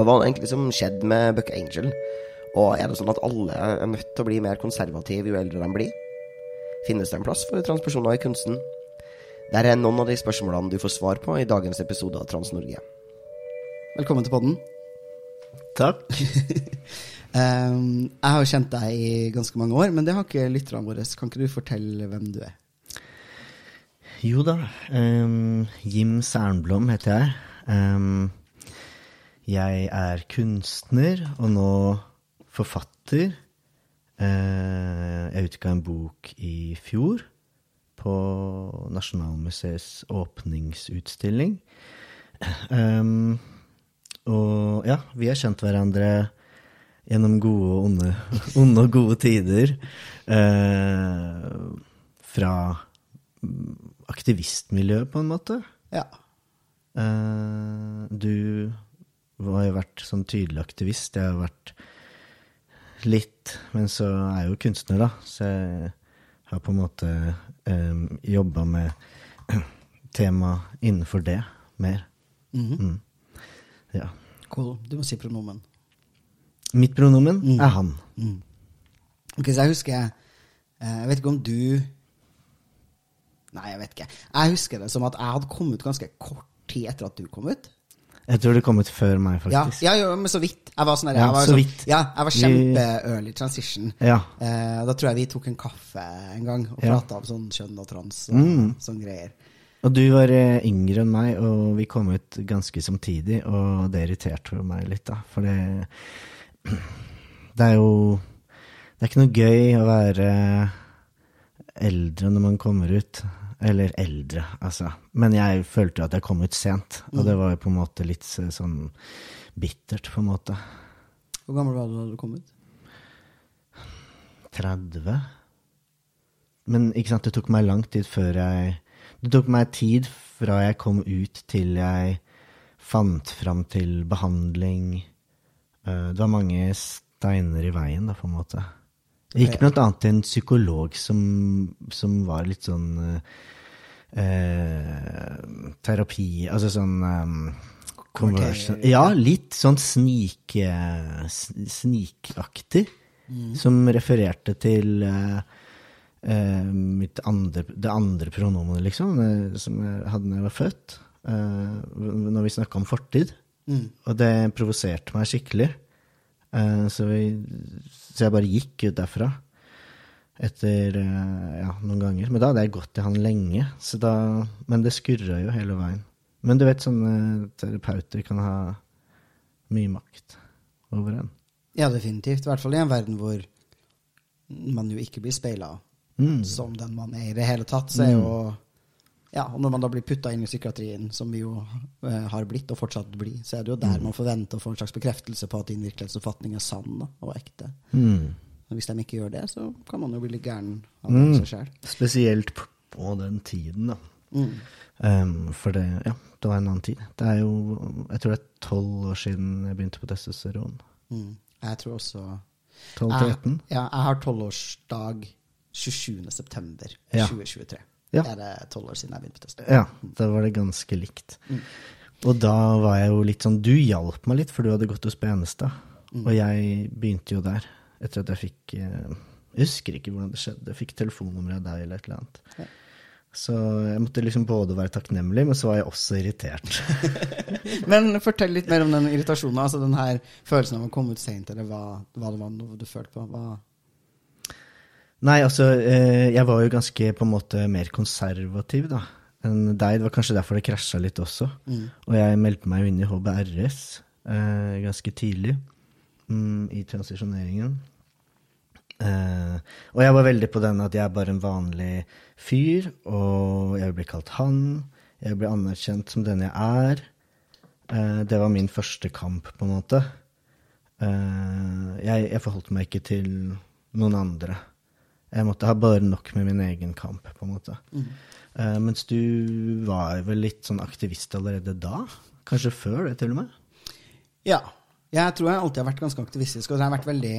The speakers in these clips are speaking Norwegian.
Hva var det egentlig som skjedde med Buck Angel? Og er det sånn at alle er nødt til å bli mer konservative jo eldre de blir? Finnes det en plass for transpersoner i kunsten? Der er noen av de spørsmålene du får svar på i dagens episode av Trans-Norge. Velkommen til podden. Takk. Um, jeg har jo kjent deg i ganske mange år, men det har ikke lytterne våre. Kan ikke du fortelle hvem du er? Jo da. Um, Jim Sernblom heter jeg. Ehm, jeg er kunstner og nå forfatter. Eh, jeg utga en bok i fjor på Nasjonalmuseets åpningsutstilling. Ehm, og ja, vi har kjent hverandre gjennom gode og onde, onde og gode tider. Eh, fra aktivistmiljøet, på en måte. Ja. Eh, du har jo vært sånn tydelig aktivist. Jeg har vært litt, men så er jeg jo kunstner, da. Så jeg har på en måte eh, jobba med tema innenfor det mer. Mhm. Mm. Ja. Cool. Du må si pronomen. Mitt pronomen er han. Ok, så jeg husker jeg Jeg vet ikke om du Nei, jeg vet ikke. Jeg husker det som at jeg hadde kommet ut ganske kort tid etter at du kom ut. Jeg tror det kom ut før meg, faktisk. ja, jo, men så vidt. Jeg var sånn der, Ja, jeg var så sånn- vidt. Ja, jeg var kjempe-early transition. Ja. Eh, da tror jeg vi tok en kaffe en gang og Ja. prata om sånn kjønn og trans og Mm. sånne greier. Og du var eh, yngre enn meg, og vi kom ut ganske samtidig, og det irriterte meg litt, da. For det Det er jo Det er ikke noe gøy å være eldre når man kommer ut. Eller eldre, altså. Men jeg følte jo at jeg kom ut sent, og det var jo på en måte litt eh, sånn bittert, på en måte. Hvor gammel var du da du kom ut? 30? Men ikke sant, det tok meg lang tid før jeg Det tok meg tid fra jeg kom ut til jeg fant fram til behandling. Eh, Det var mange steiner i veien, da, på en måte. Ikke blant annet til en psykolog som, som var litt sånn eh, Terapi Altså sånn um, conversion Ja, litt sånn snik, snikaktig. Som refererte til eh, eh, mitt andre, det andre pronomenet, liksom, eh, som jeg hadde da jeg var født. eh, når vi snakka om fortid. Og det provoserte meg skikkelig. Eh, så, vi, så jeg bare gikk ut derfra etter eh, ja, noen ganger. Men da hadde jeg gått til han lenge, så da, men det skurra jo hele veien. Men du vet, sånne terapeuter kan ha mye makt over en. Ja, definitivt. I hvert fall i en verden hvor man jo ikke blir speila Mm. som den man er i det hele tatt. Så er jo Ja, og når man da blir putta inn i psykiatrien, som vi jo eh, har blitt og fortsatt blir, så er det jo der man forventer å få en slags bekreftelse på at din virkelighetsoppfatning er sann og ekte. Mm. Men hvis de ikke gjør det, så kan man jo bli litt gæren av mm. seg sjøl. Spesielt på den tiden, da. Mm. Um, for det, ja, det var en annen tid. Det er jo Jeg tror det er tolv år siden jeg begynte på testosteron. Mm. Jeg tror også 12-13? Jeg, ja, jeg har tolvårsdag 27. september Ja. 2023. Ja. Det er tolv år siden jeg begynte på testosteron. Ja, da var det ganske likt. Og da var jeg jo litt sånn Du hjalp meg litt, for du hadde gått hos Benestad. Og jeg begynte jo der, etter at jeg fikk eh, Jeg husker ikke hvordan det skjedde. Jeg fikk telefonnummer av deg eller et eller annet. Ja. Så jeg måtte liksom både være takknemlig, men så var jeg også irritert. Men fortell litt mer om den irritasjonen. Altså den her følelsen av å komme ut seint, eller hva, hva det var noe du følte på. Hva, Nei, altså, eh, jeg var jo ganske på en måte mer konservativ da, enn deg. Det var kanskje derfor det krasja litt også. Og jeg meldte meg jo inn i HBRS eh, ganske tidlig mm, i transisjoneringen. Eh, og jeg var veldig på den at jeg er bare en vanlig fyr, og jeg vil bli kalt han. Jeg vil bli anerkjent som den jeg er. Eh, det var min første kamp, på en måte. Eh, jeg, jeg forholdt meg ikke til noen andre. Jeg måtte ha bare nok med min egen kamp, på en måte. Eh, mens du var vel litt sånn aktivist allerede da? Kanskje før det, til og med? Ja. Jeg tror jeg alltid har vært ganske aktivistisk, og jeg har vært veldig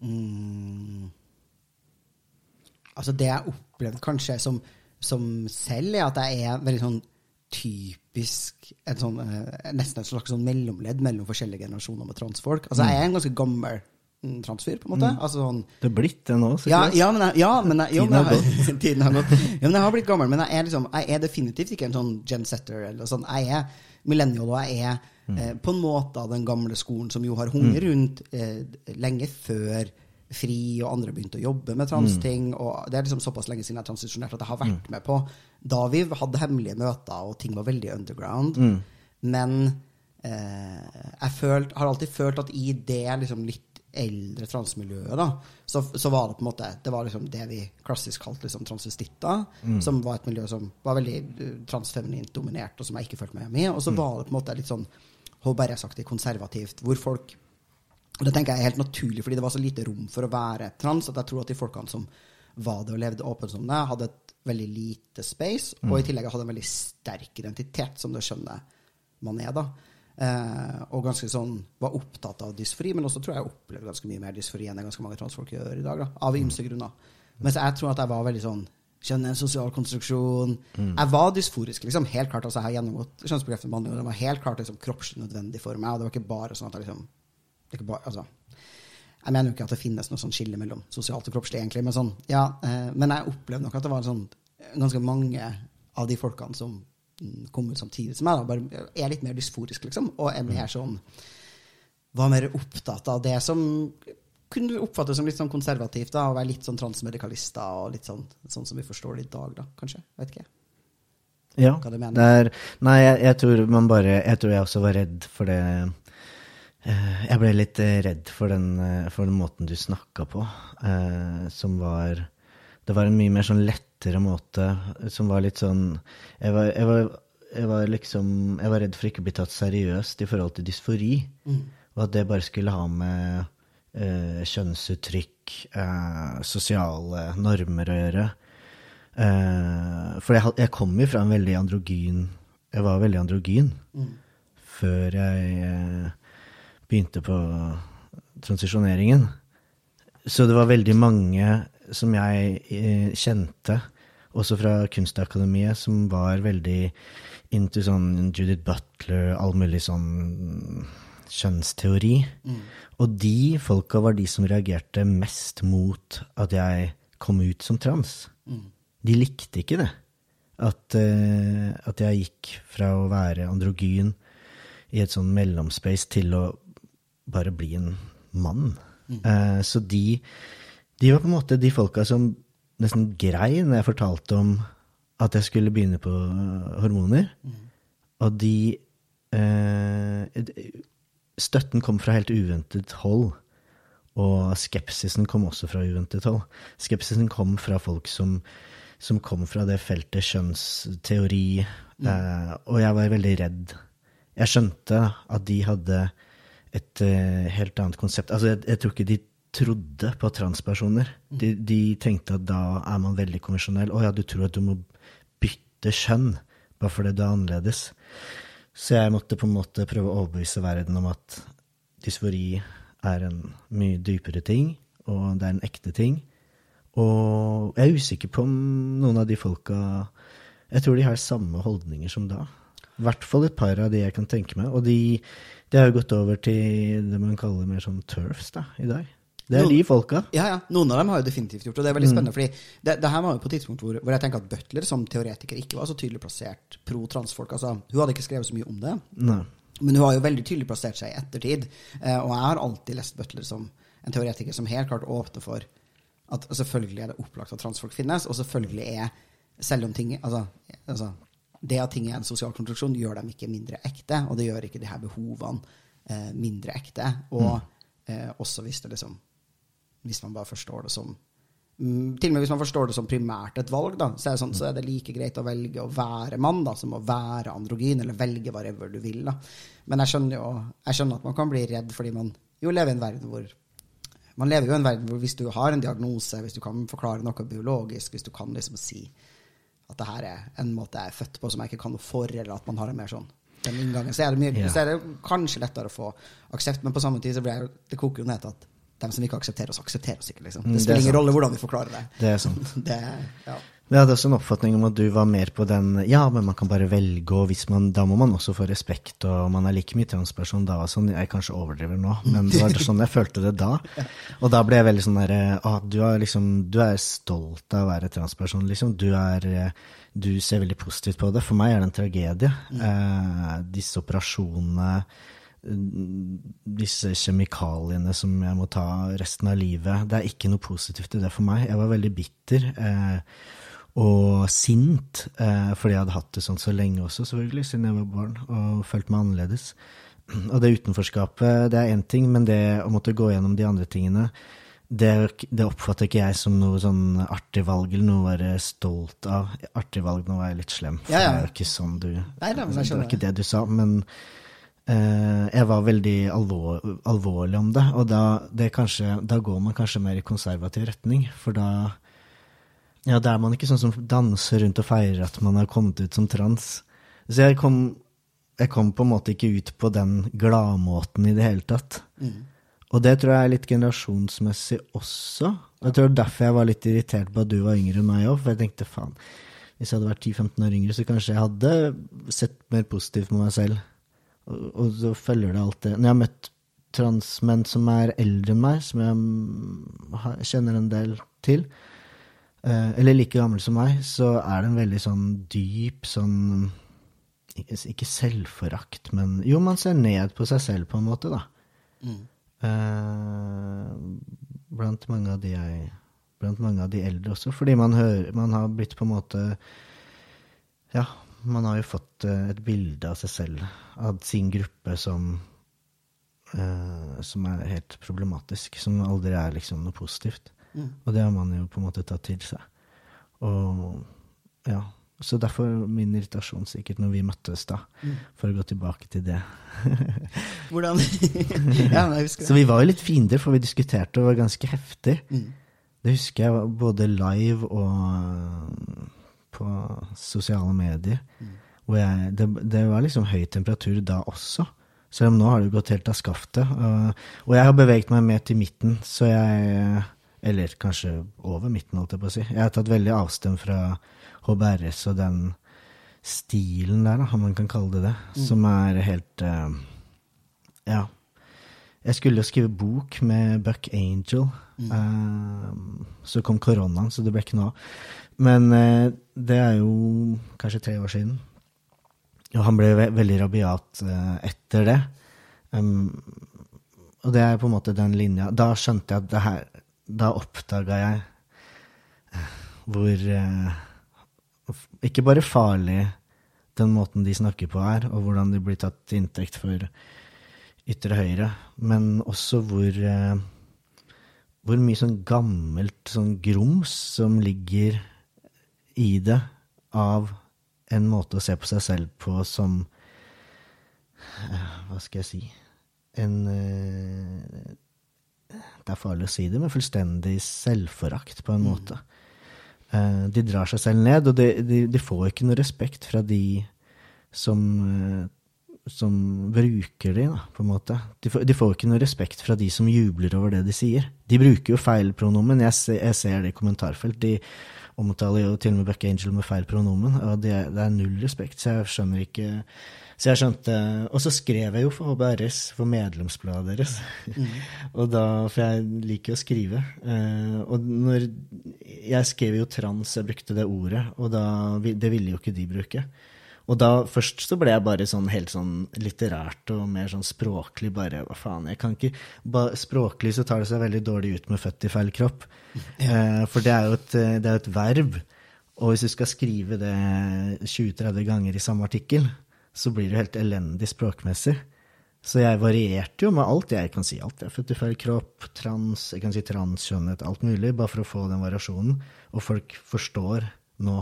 mm, Altså, det jeg opplevde kanskje som, som selv, er at jeg er veldig sånn typisk sånn, eh, Nesten et slags sånn mellomledd mellom forskjellige generasjoner med transfolk. Altså, jeg er en ganske gammel mm, transfyr, på en måte. Altså sånn Det er blitt det nå, sikkert? ja, men jeg, ja, men jeg, jo, Tiden men har jeg, tiden har gått. Ja, men jeg har blitt gammel, men jeg er, liksom, jeg er definitivt ikke en sånn gensetter. Eller sånn. Jeg er millennial, og jeg er eh, på en måte av den gamle skolen som jo har hunget rundt eh, lenge før FRI og andre begynte å jobbe med transting. og Det er liksom såpass lenge siden jeg transisjonerte at jeg har vært med på da vi hadde hemmelige møter og ting var veldig underground. Men eh, jeg følt, har alltid følt at i det liksom litt eldre transmiljøet, da, så, så var det på en måte Det var liksom det vi klassisk kalte liksom transvestitter, som var et miljø som var veldig eh, transfeminint dominert, og som jeg ikke følte meg hjemme i. Og så var det på en måte litt sånn HBRS-aktig konservativt, hvor folk og det tenker jeg er helt naturlig, fordi det var så lite rom for å være trans, at jeg tror at de folkene som var det og levde åpent som det, hadde et veldig lite space, og i tillegg hadde en veldig sterk identitet, som det skjønner man er, da. Eh, og ganske sånn var opptatt av dysfori, men også tror jeg jeg opplevde ganske mye mer dysfori enn det ganske mange transfolk gjør i dag, da, av ymse grunner. Mens jeg tror at jeg var veldig sånn Kjønn er en sosial konstruksjon. Jeg var dysforisk, liksom. Helt klart. altså Jeg har gjennomgått kjønnsbekreftende behandling, og det var helt klart liksom, kroppslig nødvendig for meg. Og det var ikke bare sånn at jeg liksom det er ikke bare, altså, jeg mener jo ikke at det finnes noe sånn skille mellom sosialt og kroppslig, egentlig, men, sånn, ja, eh, men jeg opplevde nok at det var sånn, ganske mange av de folkene som mm, kom ut samtidig som meg, da, bare er litt mer dysforisk, liksom, og jeg mer sånn Var mer opptatt av det som kunne oppfattes som litt sånn konservativt, da, og være litt sånn transmedikalister, og litt sånn, sånn som vi forstår det i dag, da, kanskje. Vet ikke. Ja. Hva du mener. Det er, nei, jeg, jeg tror man bare Jeg tror jeg også var redd for det eh, Jeg ble litt eh, redd for den, eh, for den måten du snakka på, som var Det var en mye mer sånn lettere måte, som var litt sånn Jeg var, jeg var, jeg var liksom Jeg var redd for ikke å bli tatt seriøst i forhold til dysfori, og at det bare skulle ha med eh, kjønnsuttrykk, eh, sosiale normer å gjøre. Eh, for jeg, jeg kom jo fra en veldig androgyn Jeg var veldig androgyn før jeg eh, begynte på transisjoneringen. Så det var veldig mange som jeg eh, kjente, også fra Kunstakademiet, som var veldig into sånn Judith Butler, all mulig sånn kjønnsteori. Og de folka var de som reagerte mest mot at jeg kom ut som trans. De likte ikke det. At, uh, at jeg gikk fra å være androgyn i et sånn mellomspace til å bare bli en mann. Eh, så de, de var på en måte de folka som nesten grein når jeg fortalte om at jeg skulle begynne på hormoner. Og de eh, Støtten kom fra helt uventet hold. Og skepsisen kom også fra uventet hold. Skepsisen kom fra folk som, som kom fra det feltet kjønnsteori, eh, og jeg var veldig redd. Jeg skjønte at de hadde et eh, helt annet konsept. Altså, jeg, jeg tror ikke de trodde på transpersoner. De, de tenkte at da er man veldig konvensjonell. Å ja, du tror at du må bytte kjønn bare fordi du er annerledes. Så jeg måtte på en måte prøve å overbevise verden om at dysfori er en mye dypere ting, og det er en ekte ting. Og jeg er usikker på om noen av de folka Jeg tror de har samme holdninger som da. I hvert fall et par av de jeg kan tenke meg. Og de, de har jo gått over til det man kaller mer sånn turfs da, i dag. Det er noen, de folka. Ja, ja. Noen av dem har jo definitivt gjort det. og Det er veldig spennende, fordi det, det her var jo på et tidspunkt hvor, hvor jeg tenker at Butler som teoretiker ikke var så tydelig plassert pro transfolk. Altså, hun hadde ikke skrevet så mye om det, Nei. men hun har jo veldig tydelig plassert seg i ettertid. Eh, og jeg har alltid lest Butler som en teoretiker som helt klart åpner for at selvfølgelig er det opplagt at transfolk finnes, og selvfølgelig er selv om ting altså, altså, Det at ting er en sosial konstruksjon, gjør dem ikke mindre ekte, og det gjør ikke de her behovene eh, mindre ekte. Og eh, også hvis det liksom Hvis man bare forstår det som mm, Til og med hvis man forstår det som primært et valg, da, så er, det sånn, så er det like greit å velge å være mann da, som å være androgyn, eller velge whatever du vil. da. Men jeg skjønner jo jeg skjønner at man kan bli redd fordi man jo lever i en verden hvor man lever jo i en verden hvor hvis du har en diagnose, hvis du kan forklare noe biologisk, hvis du kan liksom si at det her er en måte jeg er født på som jeg ikke kan noe for, eller at man har en mer sånn den inngangen, så er det, mye, Ja. så er det kanskje lettere å få aksept, men på samme tid så blir jeg, det koker jo ned til at dem som ikke aksepterer oss, aksepterer oss ikke. liksom. Mm, Det spiller det ingen rolle hvordan vi forklarer det. Det er sant. det ja. Jeg hadde også en oppfatning om at du var mer på den Ja, men man kan bare velge, og man, da må man også få respekt, og man er like mye transperson da og sånn. Jeg kanskje overdriver nå, men det var sånn jeg følte det da. Og da ble jeg veldig sånn derre ah, du, liksom, du er stolt av å være transperson, liksom. Du er Du ser veldig positivt på det. For meg er det en tragedie. Eh, disse operasjonene mm, disse kjemikaliene som jeg må ta resten av livet. Det er ikke noe positivt i det for meg. Jeg var veldig bitter eh, og sint eh, fordi jeg hadde hatt det sånn så lenge også, selvfølgelig, siden jeg var barn og følte meg annerledes. Og det utenforskapet, det er én ting, men det å måtte gå gjennom de andre tingene, det, det oppfatter ikke jeg som noe sånn artig valg eller noe å være stolt av. Artig valg, nå var jeg litt slem, for Ja, ja. det er jo ikke sånn du Nei, da, men jeg Det var ikke det du sa, men eh, jeg var veldig alvor, alvorlig om det. Og da, det kanskje, da går man kanskje mer i konservativ retning, for da ja, da er man ikke sånn som danser rundt og feirer at man har kommet ut som trans. Så jeg kom, jeg kom på en måte ikke ut på den gladmåten i det hele tatt. Og det tror jeg er litt generasjonsmessig også. Jeg tror derfor jeg var litt irritert på at du var yngre enn meg òg, for jeg tenkte faen, hvis jeg hadde vært 10-15 år yngre, så kanskje jeg hadde sett mer positivt på meg selv. Og, og så følger det alltid Når jeg har møtt transmenn som er eldre enn meg, som jeg mm, kjenner en del til, eh, eller like gammel som meg, så er det en veldig sånn dyp sånn Ikke, selvforakt, men jo, man ser ned på seg selv på en måte, da. Eh, blant mange av de jeg Blant mange av de eldre også, fordi man hører Man har blitt på en måte Ja, man har jo fått eh, et bilde av seg selv, av sin gruppe, som Uh, Som er helt problematisk. Som aldri er liksom noe positivt. Og det har man jo på en måte tatt til seg. Og ja. Så derfor min irritasjon sikkert når vi møttes da, for å gå tilbake til det. Hvordan Ja, men jeg husker det. Så vi var jo litt fiender, for vi diskuterte og var ganske heftig. Mm. Det husker jeg både live og på sosiale medier. Hvor jeg, det, det var liksom høy temperatur da også. Selv om nå har det gått helt av skaftet. Og, jeg har beveget meg mer til midten, så jeg Eller kanskje over midten, holdt jeg på å si. Jeg har tatt veldig avstand fra HBRS og den stilen der, da, om man kan kalle det det, som er helt eh, Ja. Jeg skulle jo skrive bok med Buck Angel. Eh, så kom koronaen, så det ble ikke noe av. Men eh, det er jo kanskje tre år siden. Og han ble ve veldig rabiat eh, etter det. Um, og det er på en måte den linja Da skjønte jeg at det her Da oppdaga jeg eh, hvor eh, Ikke bare farlig den måten de snakker på er, og hvordan de blir tatt til inntekt for ytre høyre, men også hvor eh, hvor mye sånn gammelt sånn grums som ligger i det av en måte å se på seg selv på som eh, Hva skal jeg si En eh, Det er farlig å si det, men fullstendig selvforakt, på en måte. Eh, De drar seg selv ned, og de, de, de får ikke noe respekt fra de som som bruker de, da, på en måte. De får, de får ikke noe respekt fra de som jubler over det de sier. De bruker jo feil pronomen. Jeg, ser- jeg ser det i kommentarfelt. De omtaler jo til og med Buck Angel med feil pronomen, og det, er- det er null respekt, så jeg skjønner ikke så jeg skjønte, Og så skrev jeg jo for HBRS, for medlemsbladet deres. og da, For jeg liker jo å skrive. Eh, og når Jeg skrev jo trans, jeg brukte det ordet, og da, det ville jo ikke de bruke. Og da først så ble jeg bare sånn helt sånn litterært og mer sånn språklig bare Hva faen, jeg kan ikke ba, Språklig så tar det seg veldig dårlig ut med født i feil kropp. Eh, for det er jo et, eh, det er et verb. Og hvis du skal skrive det 20-30 ganger i samme artikkel, så blir det jo helt elendig språkmessig. Så jeg varierte jo med alt. Jeg kan si alt. Jeg er født i feil kropp, trans, jeg kan si transkjønnhet, alt mulig, bare for å få den variasjonen. Og folk forstår nå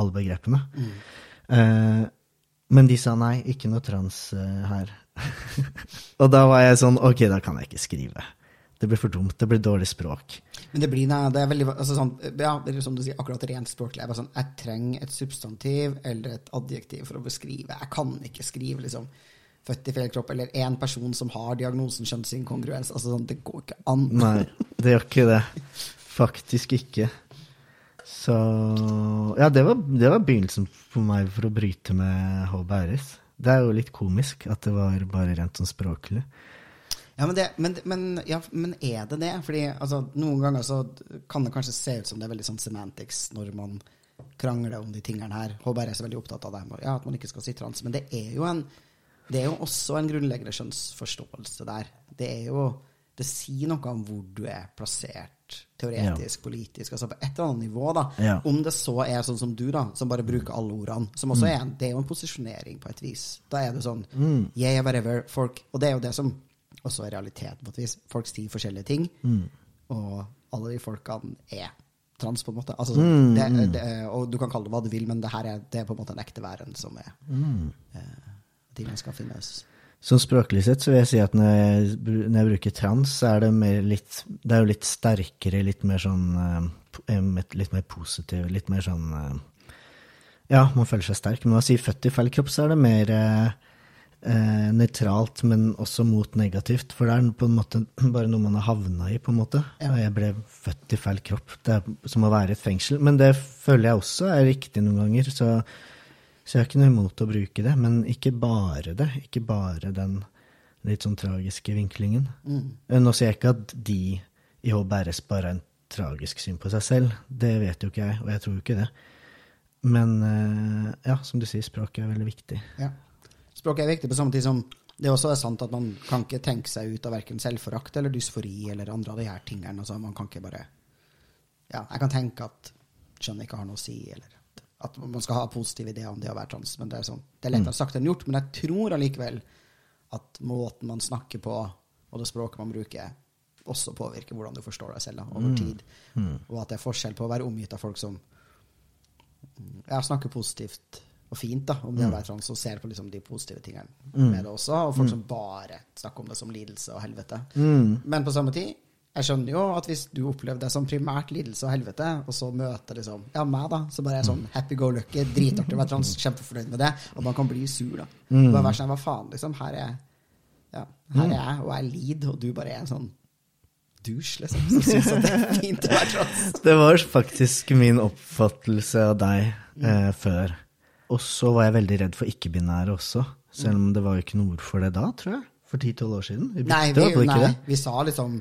alle begrepene. Eh, men de sa nei, ikke noe trans uh, her. og da var jeg sånn, ok, da kan jeg ikke skrive. Det blir for dumt, det blir dårlig språk. Men det blir nei, det er veldig altså sånn, Ja, det er som du sier, akkurat rent språklig. Jeg, sånn, jeg trenger et substantiv eller et adjektiv for å beskrive. Jeg kan ikke skrive liksom født i feil kropp eller én person som har diagnosen kjønnsinkongruens. Altså, sånn, det går ikke an. Nei, det gjør ikke det. Faktisk ikke. Så Ja, det var, det var begynnelsen for meg for å bryte med HBRS. Det er jo litt komisk at det var bare rent sånn språklig. Ja, men, det, men, men, ja, men er det det? Fordi altså, noen ganger så kan det kanskje se ut som det er veldig sånn semantics når man krangler om de tingene her. HBRS er veldig opptatt av det, ja, at man ikke skal si trans. Men det er jo, en, det er jo også en grunnleggende skjønnsforståelse der. Det er jo Det sier noe om hvor du er plassert teoretisk, politisk, altså på et eller annet nivå, da. Ja. Om det så er sånn som du, da, som bare bruker alle ordene, som også er en, det er jo en posisjonering på et vis. Da er det sånn yeah, whatever, folk Og det er jo det som også er realiteten på et vis. Folk sier forskjellige ting, og alle de folkene er trans, på en måte. Altså, sånn, det, det, og du kan kalle det hva du vil, men det her er, det er på en måte en ekte væren som er eh, Tingene skal finnes. Sånn språklig sett så vil jeg si at når jeg, når jeg bruker trans, så er det mer litt Det er jo litt sterkere, litt mer sånn eh, Litt mer positiv, litt mer sånn eh, Ja, man føler seg sterk. Men når man sier født i feil kropp, så er det mer eh, eh, nøytralt, men også mot negativt. For det er på en måte bare noe man har havna i, på en måte. Ja. Jeg ble født i feil kropp. Det er som å være i et fengsel. Men det føler jeg også er riktig noen ganger. Så, så jeg har ikke noe imot å bruke det. Men ikke bare det. Ikke bare den litt sånn tragiske vinklingen. Mm. Nå sier jeg ikke at de i HBRS bare har en tragisk syn på seg selv. Det vet jo ikke jeg, og jeg tror jo ikke det. Men eh, ja, som du sier, språket er veldig viktig. Ja. Språket er viktig på samme tid som det også er sant at man kan ikke tenke seg ut av verken selvforakt eller dysfori eller andre av de her tingene. Altså, man kan ikke bare Ja, jeg kan tenke at skjønner ikke har noe å si, eller at man skal ha positive ideer om det å være trans, men det er, sånn, det er lettere sagt enn gjort. Men jeg tror allikevel at måten man snakker på, og det språket man bruker, også påvirker hvordan du forstår deg selv da, over tid. Og at det er forskjell på å være omgitt av folk som ja, snakker positivt og fint da, om det å være trans, og ser på liksom de positive tingene med det også, og folk som bare snakker om det som lidelse og helvete. Men på samme tid, jeg skjønner jo at hvis du opplever det som primært lidelse og helvete, og så møter liksom, ja, meg da, så bare er jeg sånn happy go lucky, dritartig være trans, kjempefornøyd med det, og man kan bli sur da. Bare være sånn, hva faen, liksom, her er, ja, her er jeg, og jeg lider, og du bare er en sånn douche, liksom, som syns at det er fint å være trans. Det var faktisk min oppfattelse av deg eh, før. Og så var jeg veldig redd for ikke-binære også, selv om det var jo ikke noe ord for det da, tror jeg. For 10-12 år siden. Vi Nei, brukte i vi, nei, vi sa liksom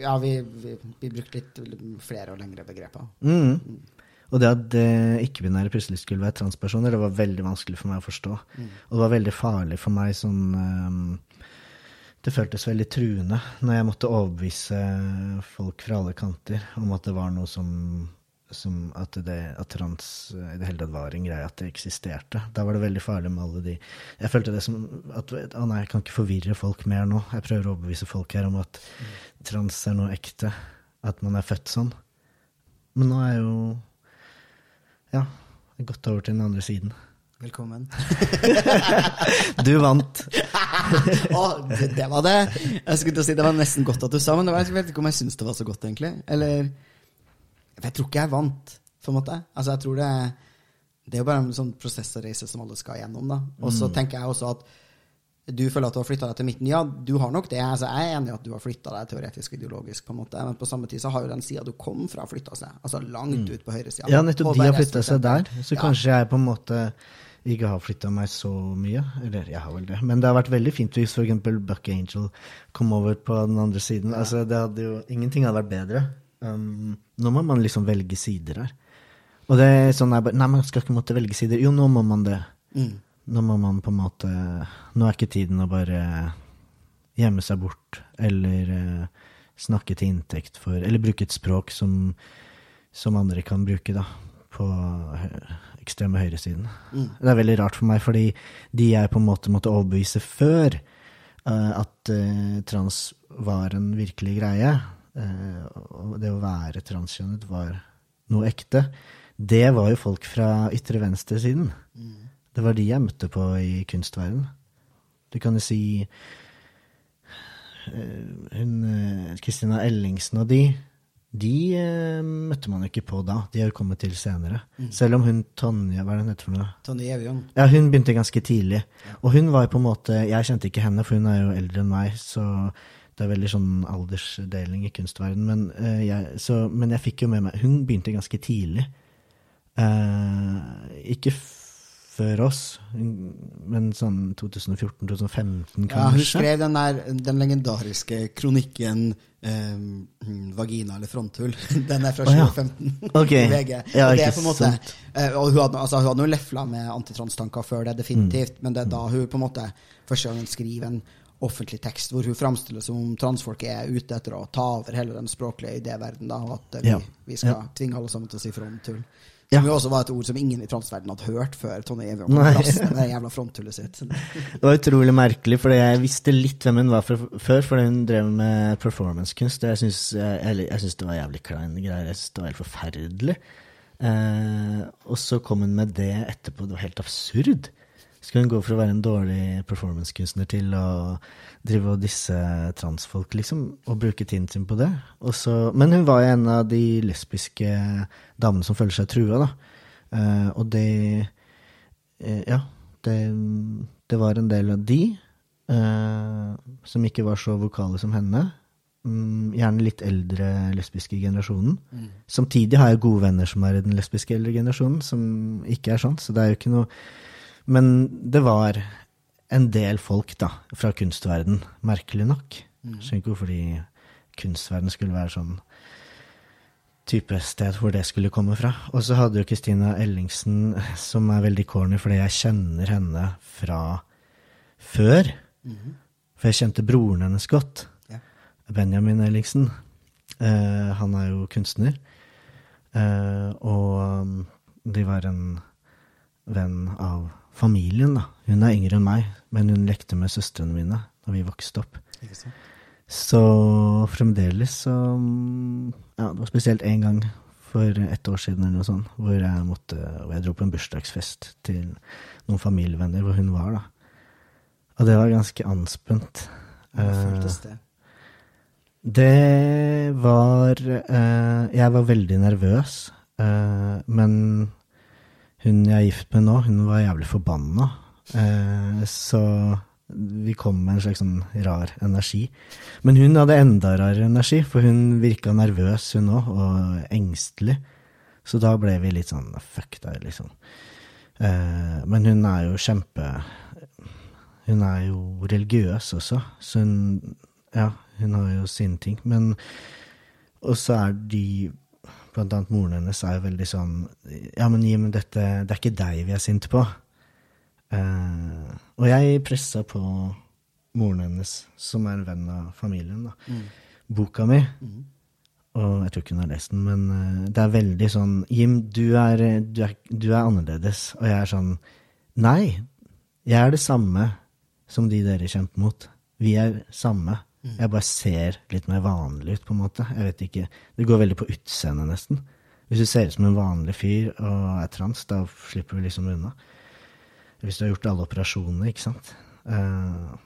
Ja, vi, vi, vi brukte litt flere og lengre begreper. Mm. Og det at eh, ikke-binære plutselig skulle være transpersoner, det var veldig vanskelig for meg å forstå. Og det var veldig farlig for meg sånn um, Det føltes veldig truende når jeg måtte overbevise folk fra alle kanter om at det var noe som, som at, det, at trans i det hele tatt var en greie, at det eksisterte. Da var det veldig farlig med alle de Jeg følte det som at Å nei, jeg kan ikke forvirre folk mer nå. Jeg prøver å overbevise folk her om at trans er noe ekte. At man er født sånn. Men nå er jeg jo Ja, gått over til den andre siden. Velkommen. Du vant. Å, det, det var det! Jeg skulle til å si Det var nesten godt at du sa, men det var, jeg vet ikke om jeg syns det var så godt, egentlig. Eller Jeg tror ikke jeg vant, på en måte. Altså, jeg tror det Det er jo bare en sånn prosess og reise som alle skal gjennom, da. Og så tenker jeg også at du føler at du har flytta deg til midten. Ja, du har nok det. Altså, jeg er enig i at du har flytta deg teoretisk og ideologisk, på en måte. Men på samme tid så har jo den sida du kom fra, flytta seg. Altså langt ut på høyresida. Ja, nettopp de har flytta seg der. Så Ja. kanskje jeg på en måte ikke har flytta meg så mye. Eller jeg har vel det. Men det har vært veldig fint hvis f.eks. Buck Angel kom over på den andre siden. Altså, det hadde jo, ingenting hadde vært bedre. Um, nå må man liksom velge sider her. Og det er sånn jeg bare, Nei, man skal ikke måtte velge sider. Jo, nå må man det. Mm. Nå må man på en måte Nå er ikke tiden å bare gjemme seg bort eller uh, snakke til inntekt for Eller bruke et språk som, som andre kan bruke, da. På ekstreme høyresiden. Det er veldig rart for meg, fordi de jeg på en måte måtte overbevise før uh, at uh, trans var en virkelig greie, og det å være transkjønnet var noe ekte, det var jo folk fra ytre venstre-siden. Det var de jeg møtte på i kunstverdenen. Du kan jo si eh, hun eh, Kristina Ellingsen og de, de eh, møtte man jo ikke på da. De har jo kommet til senere. Selv om hun Tonje, hva er det hun heter for noe? Tonje Evjong. Ja, hun begynte ganske tidlig. Og hun var jo på en måte Jeg kjente ikke henne, for hun er jo eldre enn meg, så det er veldig sånn aldersdeling i kunstverden. Men, uh, jeg, så, men jeg fikk jo med meg Hun begynte ganske tidlig. Uh, ikke før oss, men sånn 2014-2015 kanskje. Ja, hun skrev den der den legendariske kronikken eh, 'Vagina eller fronthull'. Den er fra Å, ja. 2015. Ok. i VG. Ja, og det er på en måte, eh, og hun hadde, altså, hun hadde jo lefla med antitranstanker før det, definitivt, men det er da hun på en måte første gangen skriver en offentlig tekst hvor hun framstiller som om transfolk er ute etter å ta over hele den språklige idéverdenen, og at eh, vi, Ja. vi skal Ja. tvinge alle sammen til å si fronthull. Ja. Som jo også var et ord som ingen i transverdenen hadde hørt før Tonje Nei. kom plass med det jævla fronttullet sitt. Det var utrolig merkelig, for jeg visste litt hvem hun var for, før, fordi hun drev med performancekunst. og Jeg syns, jeg, jeg syns det var jævlig kleine greier. Jeg syns det var helt forferdelig. Eh, og så kom hun med det etterpå. Det var helt absurd. Skulle hun gå for å være en dårlig performancekunstner til å drive og disse transfolk, liksom, og bruke tiden sin på det? Så, men hun var jo en av de lesbiske damene som føler seg trua, da. Uh, og det uh, Ja, det, det var en del av de uh, som ikke var så vokale som henne. Um, gjerne litt eldre lesbiske generasjonen. Samtidig har jeg gode venner som er i den lesbiske eldre generasjonen, som ikke er sånn, så det er jo ikke noe Men det var en del folk, da, fra kunstverden, merkelig nok. Skjønner ikke hvorfor de kunstverden skulle være sånn type sted hvor det skulle komme fra. Og så hadde jo Kristina Ellingsen, som er veldig corny fordi jeg kjenner henne fra før. For jeg kjente broren hennes godt. Ja. Benjamin Ellingsen. Uh, han er jo kunstner. Uh, og um, de var en venn av familien, da. Hun er yngre enn meg, men hun lekte med søstrene mine da vi vokste opp. Så fremdeles så mm, Ja, det var spesielt én gang for ett år siden eller noe sånt, hvor jeg måtte hvor jeg dro på en bursdagsfest til noen familievenner hvor hun var, da. Og det var ganske anspent. Eh, føltes det? det var eh, Jeg var veldig nervøs, eh, men hun jeg er gift med nå, hun var jævlig forbanna. Eh, så vi kom med en slags sånn rar energi. Men hun hadde enda rarere energi, for hun virka nervøs, hun òg, og engstelig. Så da ble vi litt sånn fuck deg, liksom. Eh, men hun er jo kjempe Hun er jo religiøs også, så hun Ja, hun har jo sine ting. Men Og så er de Blant annet moren hennes er jo veldig sånn Ja, men Jim, dette Det er ikke deg vi er sinte på. Uh, og jeg pressa på moren hennes, som er en venn av familien, da, boka mi. Og jeg tror ikke hun har lest den, men uh, det er veldig sånn Jim, du er, du, er, du er annerledes. Og jeg er sånn Nei, jeg er det samme som de dere kjemper mot. Vi er samme. Jeg bare ser litt mer vanlig ut, på en måte. Jeg vet ikke. Det går veldig på utseendet, nesten. Hvis du ser ut som en vanlig fyr og er trans, da slipper du liksom unna. Hvis du har gjort alle operasjonene, ikke sant. Uh,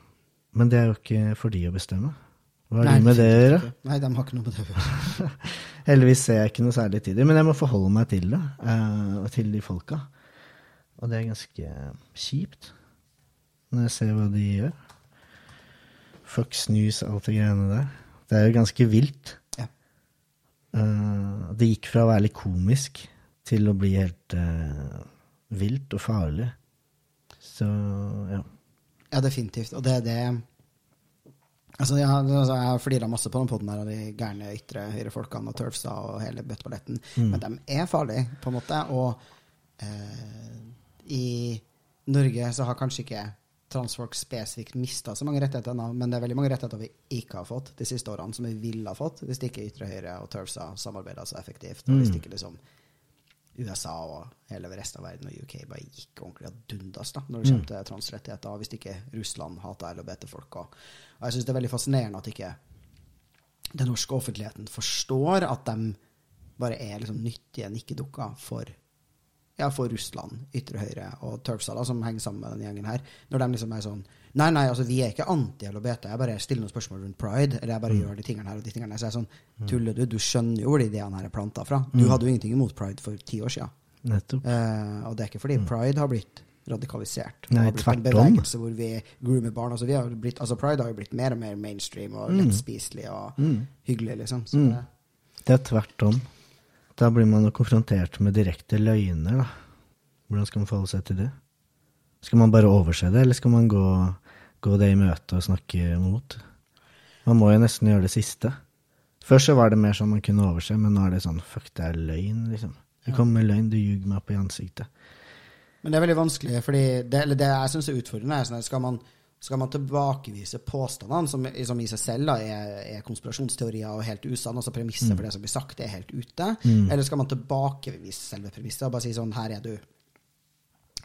men det er jo ikke for de å bestemme. Hva har de med det å gjøre? Nei, de har ikke noe med det å gjøre. Heldigvis ser jeg ikke noe særlig til det, men jeg må forholde meg til det, Uh, og til de folka. Og det er ganske kjipt, når jeg ser hva de gjør. Fox News alt det greiene der. Det er jo ganske vilt. Ja. Uh, det gikk fra å være litt komisk til å bli helt uh, vilt og farlig. Så ja. Ja, definitivt. Og det er det Altså, ja, altså Jeg har flira masse på den poden her av de gærne ytre høyrefolkene og turfsa og hele bøtteballetten, men de er farlige, på en måte. Og uh, i Norge så har kanskje ikke transfolk spesifikt mista så mange rettigheter ennå, men det er veldig mange rettigheter vi ikke har fått de siste årene, som vi ville ha fått hvis ikke ytre høyre og turfsa samarbeida så effektivt. Og hvis ikke liksom USA og hele resten av verden og UK bare gikk ordentlig ad dundas da, når det kommer til transrettigheter, hvis ikke Russland hater LHBT-folk. Og, og jeg syns det er veldig fascinerende at ikke den norske offentligheten forstår at de bare er liksom nyttige nikkedukker for ja, for Russland, ytre høyre og Turksa, som henger sammen med den gjengen her. Når de liksom er sånn Nei, nei, altså, vi er ikke anti-LHBT, jeg bare stiller noen spørsmål rundt pride. Eller jeg bare gjør de tingene her og de tingene her. Så jeg er sånn Tuller du? Du skjønner jo hvor de ideene her er planta fra. Du hadde jo ingenting imot pride for ti år siden. Nettopp. Eh, og det er ikke fordi pride har blitt radikalisert. Nei, det en tvert om. bevegelse hvor vi groomer barn. Altså, vi har blitt, altså, pride har jo blitt mer og mer mainstream og lettspiselig og hyggelig, liksom. Så, Mm. Det er tvert om. Da blir man jo konfrontert med direkte løgner, da. Hvordan skal man forholde seg til det? Skal man bare overse det, eller skal man gå, gå det i møte og snakke mot? Man må jo nesten gjøre det siste. Før så var det mer sånn man kunne overse, men nå er det sånn fuck, det er løgn, liksom. Du kommer med løgn, du ljuger meg opp i ansiktet. Men det er veldig vanskelig, fordi det, eller det jeg syns er utfordrende, er sånn at skal man, skal man tilbakevise påstandene, som, som i seg selv da, er, er konspirasjonsteorier og helt usann, altså premisset for det som blir sagt, er helt ute, eller skal man tilbakevise selve premisset og bare si sånn, her er du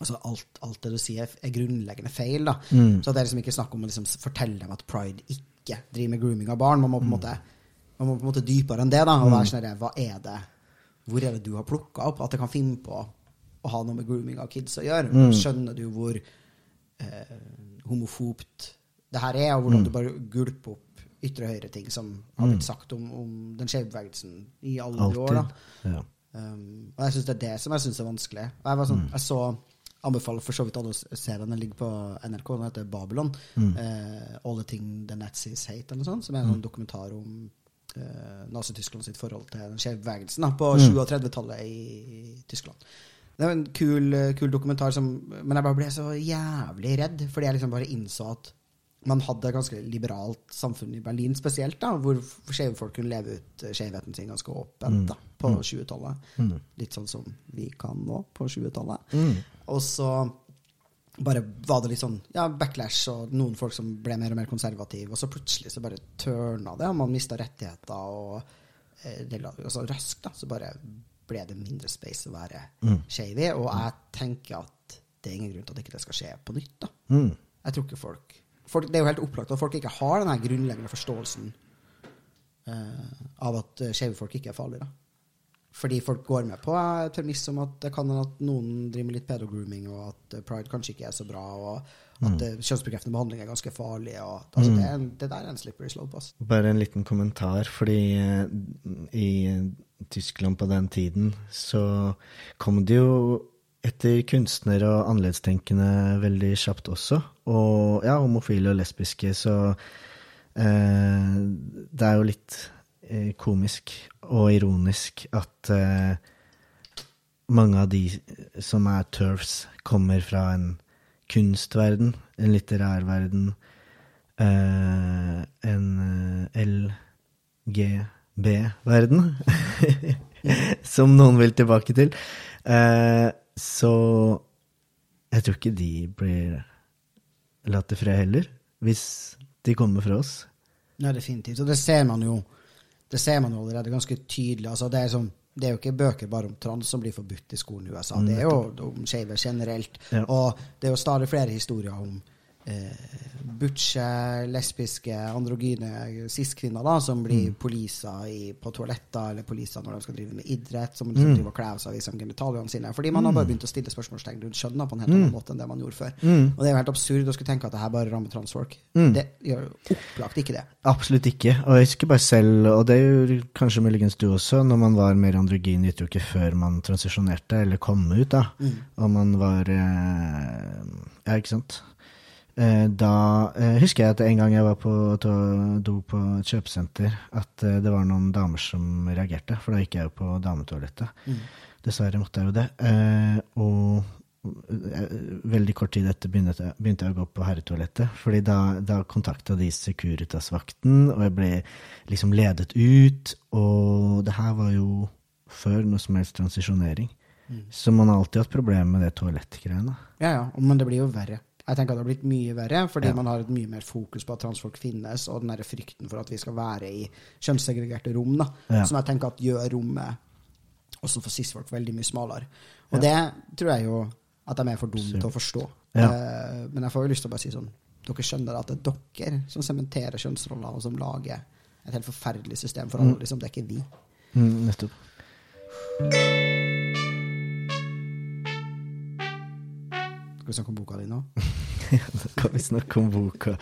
Altså alt, alt det du sier, er grunnleggende feil. da. Så det er liksom ikke snakk om å liksom fortelle dem at pride ikke driver med grooming av barn. Man må på en måte, man må på en måte dypere enn det. da, og være sånn Hva er det Hvor er det du har plukka opp at det kan finne på å ha noe med grooming av kids å gjøre? Skjønner du hvor eh, homofobt det her er, og hvordan du bare gulper opp ytre høyre ting som har blitt sagt om, om den skeive bevegelsen i alle de år. Ja. Um, og jeg syns det er det som jeg synes er vanskelig. Og jeg, var sånn, jeg så anbefaler for så vidt alle å se den. Den ligger på NRK. Den heter Babylon. Eh, All the thing the Nazis hate, eller noe sånt. Som er en sånn dokumentar om uh, Nazi-Tyskland sitt forhold til den skeive bevegelsen da, på mm. 37-tallet i Tyskland. Det var en kul, eh, kul dokumentar, som, men jeg bare ble så jævlig redd, fordi jeg liksom bare innså at man hadde et ganske liberalt samfunn i Berlin spesielt, da, hvor skeive folk kunne leve ut skjevheten sin ganske åpent da, på 20-tallet. Litt sånn som vi kan nå på 20-tallet. Og så bare var det litt sånn ja, backlash og noen folk som ble mer og mer konservative, og så plutselig så bare tørna det, og man mista rettigheter, og eh, det, altså, raskt da, så bare ble det mindre space å være skeiv i, og jeg tenker at det er ingen grunn til at ikke det skal skje på nytt. da. Mm. Jeg tror ikke folk, folk Det er jo helt opplagt at folk ikke har den grunnleggende forståelsen uh, av at uh, skeive folk ikke er farlige. da. Fordi folk går med på eh, et premiss om at det kan at noen driver med litt pedogrooming, og at eh, pride kanskje ikke er så bra, og at mm. kjønnsbekreftende behandling er ganske farlig. Og, altså, mm. det, er en, det der er en slippery slope. ass. Bare en liten kommentar, fordi eh, i Tyskland på den tiden så kom det jo etter kunstnere og annerledestenkende veldig kjapt også. Og ja, homofile og lesbiske, så eh, det er jo litt eh, komisk og ironisk at eh, mange av de som er turfs, kommer fra en kunstverden, en litterær verden, eh, en eh, LGB-verden, som noen vil tilbake til. Eh, så jeg tror ikke de blir latt i fred heller, hvis de kommer fra oss. Nei, definitivt. Og det ser man jo det ser man jo allerede ganske tydelig. Altså, det, er som, det er jo ikke bøker bare om trans som blir forbudt i skolen i USA. Det er jo om skeive generelt. Ja. Og det er jo stadig flere historier om eh, butche, lesbiske, androgyne cis-kvinner da, som blir poliser i, på toaletter, eller poliser når de skal drive med idrett, som liksom driver og kler seg viser genitaliene sine. Fordi man har bare begynt å stille spørsmålstegn rundt kjønn på en helt annen måte enn det man gjorde før. Og det er jo helt absurd å skulle tenke at det her bare rammer transfolk. Det gjør opplagt ikke det. Absolutt ikke. Og jeg husker bare selv, og det gjør kanskje muligens du også, når man var mer androgyn gitt jo ikke før man transisjonerte eller kom ut, da. Og man var eh, Ja, ikke sant. Eh, da eh, husker jeg at en gang jeg var på do på et kjøpesenter, at eh, det var noen damer som reagerte, for da gikk jeg jo på dametoalettet. Dessverre måtte jeg jo det. Og veldig kort tid etter begynte jeg, begynte jeg å gå på herretoalettet. fordi da, da kontakta de Securitas-vakten, og jeg ble liksom ledet ut. Og det her var jo før noe som helst transisjonering. Så man har alltid hatt problemer med det toalettgreiene. Ja, ja, men det blir jo verre. Jeg tenker at det har blitt mye verre, fordi Ja. man har et mye mer fokus på at transfolk finnes, og den der frykten for at vi skal være i kjønnssegregerte rom, da, Ja. som jeg tenker at gjør rommet Og så får cis-folk veldig mye smalere. Og det tror jeg jo at de er for dumme til å forstå. Ja. Eh, men jeg får jo lyst til å bare si sånn Dere skjønner at det er dere som sementerer kjønnsroller, og som lager et helt forferdelig system for alle. Liksom, det er ikke vi. Mm, nettopp. Skal vi snakke om boka di nå? Da kan vi snakke om boka.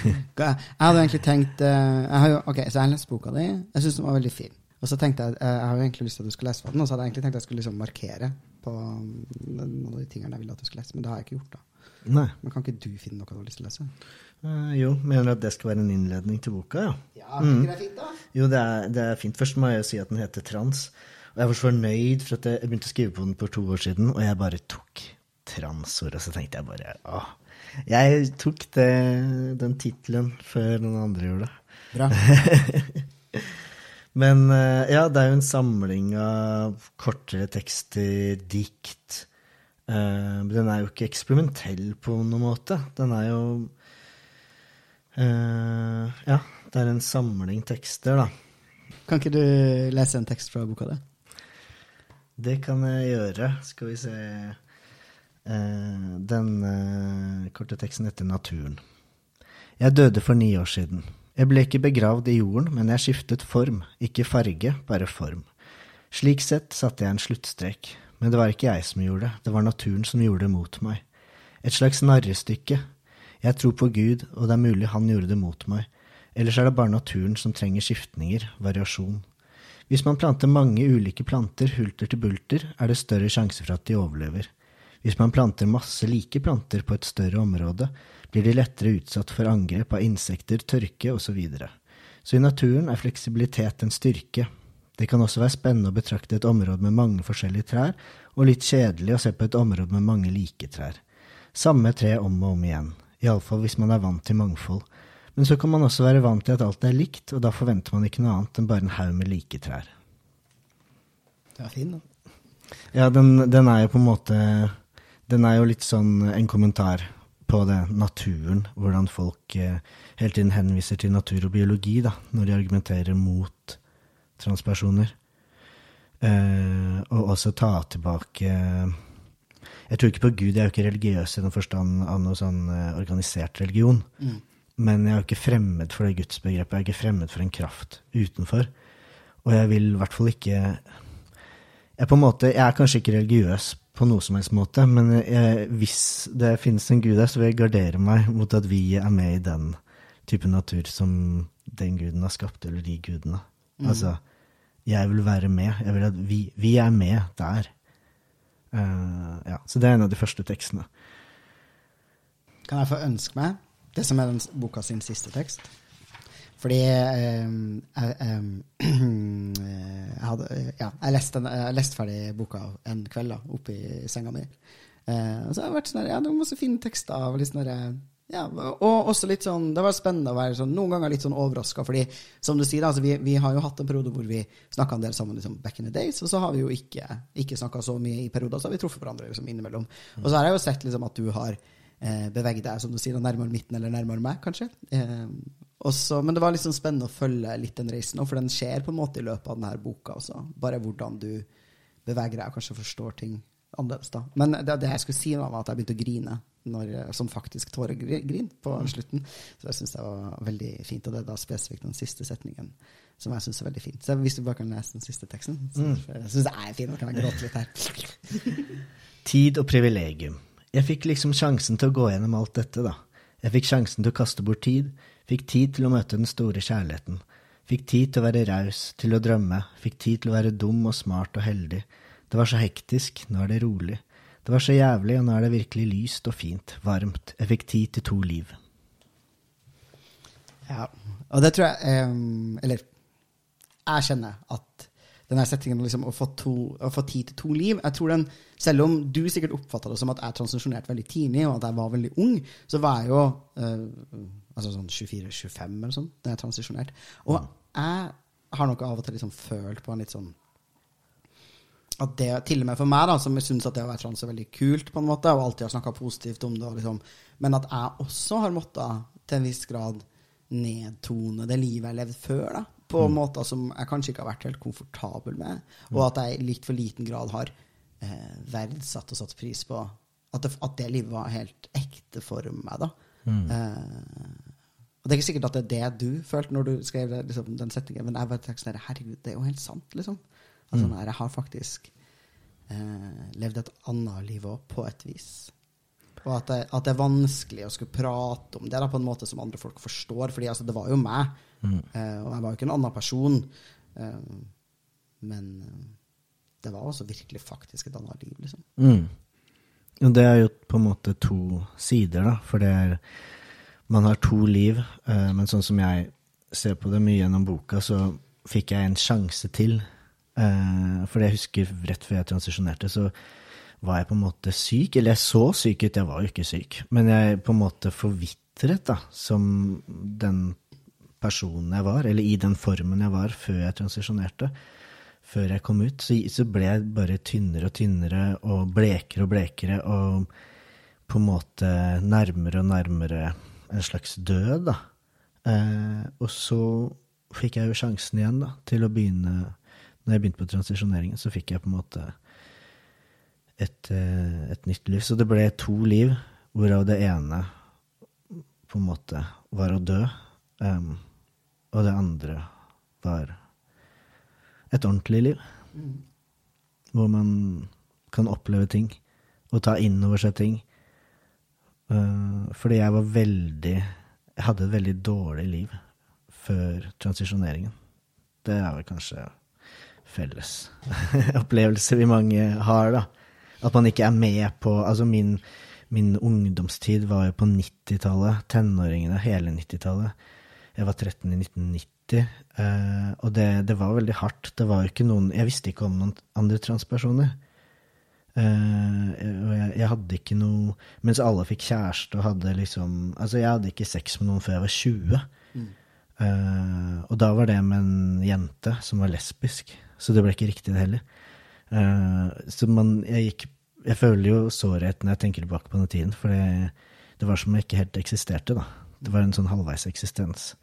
Jeg hadde egentlig tenkt eh, jeg har jo, Ok, så jeg har lest boka di. Jeg syns den var veldig fin. Og så tenkte jeg eh, jeg har jo egentlig lyst til at du skulle lese den, og så hadde jeg egentlig tenkt at jeg skulle liksom markere på mm, noen av de tingene jeg ville at du skulle lese, men det har jeg ikke gjort. da. Nei. Men kan ikke du finne noe du har lyst til å lese? Uh, jo, mener du at det skal være en innledning til boka, ja? Ja, ikke det er fint, da? Jo, det er, det er fint. Først må jeg jo si at den heter Trans. Og jeg var så fornøyd, for at jeg begynte å skrive på den for to år siden, og jeg bare tok transord, og så tenkte jeg bare åh. Jeg tok det, den tittelen før noen andre gjorde det. Bra. Men eh, ja, det er jo en samling av kortere tekster, dikt. Eh, den er jo ikke eksperimentell på noen måte. Den er jo eh, Ja, det er en samling tekster, da. Kan ikke du lese en tekst fra boka di? Det kan jeg gjøre. Skal vi se Den eh, korte teksten heter Naturen. Jeg døde for ni år siden. Jeg ble ikke begravd i jorden, men jeg skiftet form. Ikke farge, bare form. Slik sett satte jeg en sluttstrek. Men det var ikke jeg som gjorde det, det var naturen som gjorde det mot meg. Et slags narrestykke. Jeg tror på Gud, og det er mulig han gjorde det mot meg. Ellers er det bare naturen som trenger skiftninger, variasjon. Hvis man planter mange ulike planter hulter til bulter, er det større sjanse for at de overlever. Hvis man planter masse like planter på et større område, blir de lettere utsatt for angrep av insekter, tørke osv. Så, så i naturen er fleksibilitet en styrke. Det kan også være spennende å betrakte et område med mange forskjellige trær, og litt kjedelig å se på et område med mange like trær. Samme tre om og om igjen, iallfall hvis man er vant til mangfold. Men så kan man også være vant til at alt er likt, og da forventer man ikke noe annet enn bare en haug med like trær. Det er fin, da. Ja, den, den er jo på en måte Den er jo litt sånn en kommentar på det, naturen. Hvordan folk eh, hele tiden henviser til natur og biologi da, når de argumenterer mot transpersoner. Eh, og også ta tilbake Jeg tror ikke på Gud, jeg er jo ikke religiøs i den forstand av noe sånn eh, organisert religion. Men jeg er jo ikke fremmed for det gudsbegrepet. Jeg er ikke fremmed for en kraft utenfor. Og jeg vil i hvert fall ikke jeg, på en måte, jeg er kanskje ikke religiøs på noe som helst måte, men jeg, hvis det finnes en gud der, så vil jeg gardere meg mot at vi er med i den type natur som den guden har skapt, eller de gudene. Altså, jeg vil være med. Jeg vil at vi, vi er med der. Uh, ja, så det er en av de første tekstene. Kan jeg få ønske meg det som er den boka sin siste tekst? Fordi eh, jeg, eh, jeg hadde Ja, jeg leste, jeg leste ferdig boka en kveld da, oppe i senga mi. Eh, og så har jeg vært sånn Ja, det var masse fine tekster. Og, litt sånn ja, og også litt sånn Det var spennende å være sånn, noen ganger litt sånn overraska, fordi som du sier, altså, vi, vi har jo hatt en periode hvor vi snakka en del sammen liksom, back in the days, og så har vi jo ikke, ikke snakka så mye i perioder, så har vi truffet hverandre liksom, innimellom. Og så har jeg jo sett liksom, at du har eh, beveget deg, som du sier, nærmere midten eller nærmere meg, kanskje. Eh, også, men det var liksom spennende å følge litt den reisen, for den skjer på en måte i løpet av denne boka også. Bare hvordan du beveger deg og kanskje forstår ting annerledes. da. Men det, det jeg skulle si, var at jeg begynte å grine, når, som faktisk tåregrin, på slutten. Så jeg syns det var veldig fint. Og det er da spesifikt den siste setningen som jeg syns er veldig fint. Så hvis du bare kan lese den siste teksten. Så, Jeg syns det er fint. Da kan jeg gråte litt her. Tid og privilegium. Jeg fikk liksom sjansen til å gå gjennom alt dette, da. Jeg fikk sjansen til å kaste bort tid, fikk tid til å møte den store kjærligheten. Fikk tid til å være raus, til å drømme, fikk tid til å være dum og smart og heldig. Det var så hektisk, nå er det rolig. Det var så jævlig, og nå er det virkelig lyst og fint, varmt. Jeg fikk tid til to liv. Ja, og det tror jeg um, Eller jeg kjenner at den her settingen liksom, å, få to, å få tid til to liv. Jeg tror den, Selv om du sikkert oppfatta det som at jeg transisjonerte veldig tidlig, og at jeg var veldig ung, så var jeg jo eh, altså sånn 24-25 eller sånn da jeg transisjonerte. Og jeg har nok av og til liksom følt på en litt sånn at det, til og med for meg, da, som syns at det å være trans er veldig kult, på en måte, og alltid har snakka positivt om det, liksom, men at jeg også har måttet til en viss grad nedtone det livet jeg levde før, da, på måter som jeg kanskje ikke har vært helt komfortabel med, og at jeg i litt for liten grad har eh, verdsatt og satt pris på at det, at det livet var helt ekte for meg. da. Eh, og Det er ikke sikkert at det er det du følte når du skrev det, liksom, den setningen, men jeg bare tenkte sånn herregud, det er jo helt sant, liksom. Altså, nei, Jeg har faktisk eh, levd et annet liv òg, på et vis. Og at det, at det er vanskelig å skulle prate om det da, på en måte som andre folk forstår. fordi altså, det var jo meg, eh, og jeg var jo ikke en annen person. Eh, men eh, det var også virkelig faktisk et annet liv, liksom. Mm. Og det er jo på en måte to sider, da. For det er Man har to liv, eh, men sånn som jeg ser på det mye gjennom boka, så fikk jeg en sjanse til. Eh, for jeg husker rett før jeg transisjonerte, så var jeg på en måte syk. Eller jeg så syk ut, jeg var jo ikke syk. Men jeg på en måte forvitret, da, som den personen jeg var, eller i den formen jeg var før jeg transisjonerte før jeg kom ut, så, så ble jeg bare tynnere og tynnere og blekere og blekere og på en måte nærmere og nærmere en slags død, da. Eh, og så fikk jeg jo sjansen igjen da, til å begynne Når jeg begynte på transisjoneringen, så fikk jeg på en måte et, eh, et nytt liv. Så det ble to liv, hvorav det ene på en måte var å dø, em, og det andre var et ordentlig liv. Hvor man kan oppleve ting og ta inn over seg ting. Uh, fordi jeg var veldig Jeg hadde et veldig dårlig liv før transisjoneringen. Det er vel kanskje felles opplevelse vi mange har, da. At man ikke er med på Altså, min, min ungdomstid var jo på 90-tallet. Tenåringene, hele 90-tallet. Jeg var 13 i 1990, eh, og det, det var veldig hardt. Det var ikke noen Jeg visste ikke om noen andre transpersoner. Eh, og jeg, jeg hadde ikke noe Mens alle fikk kjæreste og hadde liksom Altså, jeg hadde ikke sex med noen før jeg var 20. Eh, og da var det med en jente som var lesbisk, så det ble ikke riktig, det heller. Eh, så man Jeg gikk Jeg føler jo sårhet når jeg tenker tilbake på den tiden, for det, det var som om jeg ikke helt eksisterte, da. Det var en sånn halvveis eksistens.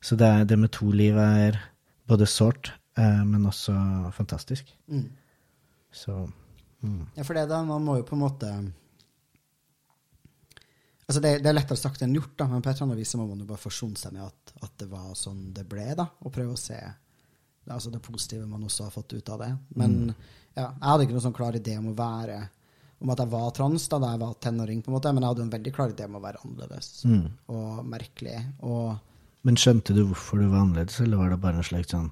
Så det, det med to liv er både sårt, eh, men også fantastisk. Mm. Så mm. Ja, for det da, man må jo på en måte Altså det, det er lettere sagt enn gjort, da, men på et eller annet vis må man jo bare forsone seg med at, at det var sånn det ble, da, og prøve å se altså det positive man også har fått ut av det. Men ja, jeg hadde ikke noen sånn klar idé om å være om at jeg var trans da, da jeg var tenåring, på en måte, men jeg hadde en veldig klar idé om å være annerledes Mm. og merkelig. Og Men skjønte du hvorfor du var annerledes, eller var det bare en slags sånn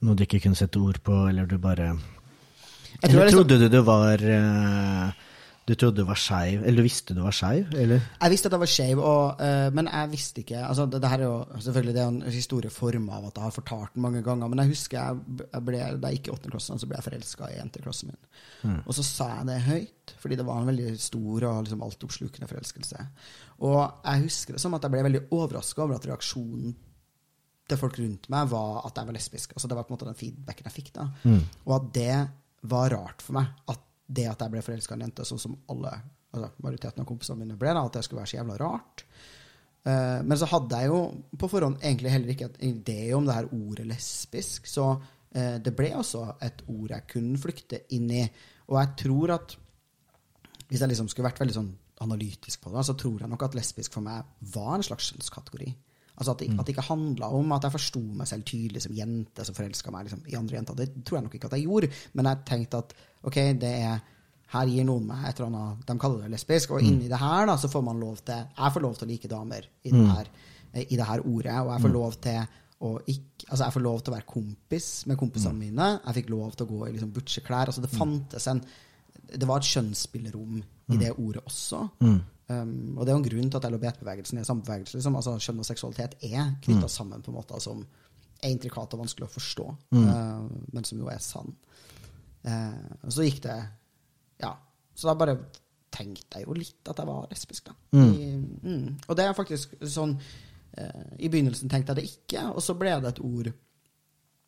noe du ikke kunne sette ord på, eller du bare Eller trodde du du var eh, Du trodde du var skeiv, eller du visste du var skeiv, eller? Jeg visste at jeg var skeiv, eh, men jeg visste ikke altså det, det her er jo selvfølgelig det er en historie forma av at jeg har fortalt den mange ganger, men jeg husker jeg, jeg ble, da jeg gikk i åttende klasse, så ble jeg forelska i jenteklassen min. Og så sa jeg det høyt, fordi det var en veldig stor og liksom altoppslukende forelskelse. Og jeg husker det som at jeg ble veldig overraska over at reaksjonen til folk rundt meg var at jeg var lesbisk. Altså Det var på en måte den feedbacken jeg fikk. da. Og at det var rart for meg. At det at jeg ble forelska i en jente, sånn som alle altså majoriteten av kompisene mine ble, da, at det skulle være så jævla rart. Uh, men så hadde jeg jo på forhånd egentlig heller ikke en idé om det her ordet lesbisk, så uh, det ble også et ord jeg kunne flykte inn i. Og jeg tror at hvis jeg liksom skulle vært veldig sånn analytisk på det, så tror jeg nok at lesbisk for meg var en slags kjønnskategori. Altså at det, at det ikke handla om at jeg forsto meg selv tydelig som jente som forelska meg liksom, i andre jenter. Det tror jeg nok ikke at jeg gjorde, men jeg tenkte at ok, det er her gir noen meg et eller annet De kaller det lesbisk, og inni det her da, så får man lov til Jeg får lov til å like damer i det her, i det her ordet, og jeg får lov til å ikke Altså, jeg får lov til å være kompis med kompisene mine. Jeg fikk lov til å gå i liksom butcheklær. Altså, det fantes en Det var et kjønnsspillerom i det ordet også. Um, og det er jo en grunn til at LHBT-bevegelsen er sambevegelse. Liksom. Altså, kjønn og seksualitet er knytta sammen på måter som er intrikate og vanskelig å forstå, uh, men som jo er sann. Uh, og så gikk det Ja. Så da bare tenkte jeg jo litt at jeg var lesbisk, da. I, mm. Og det er faktisk sånn uh, I begynnelsen tenkte jeg det ikke, og så ble det et ord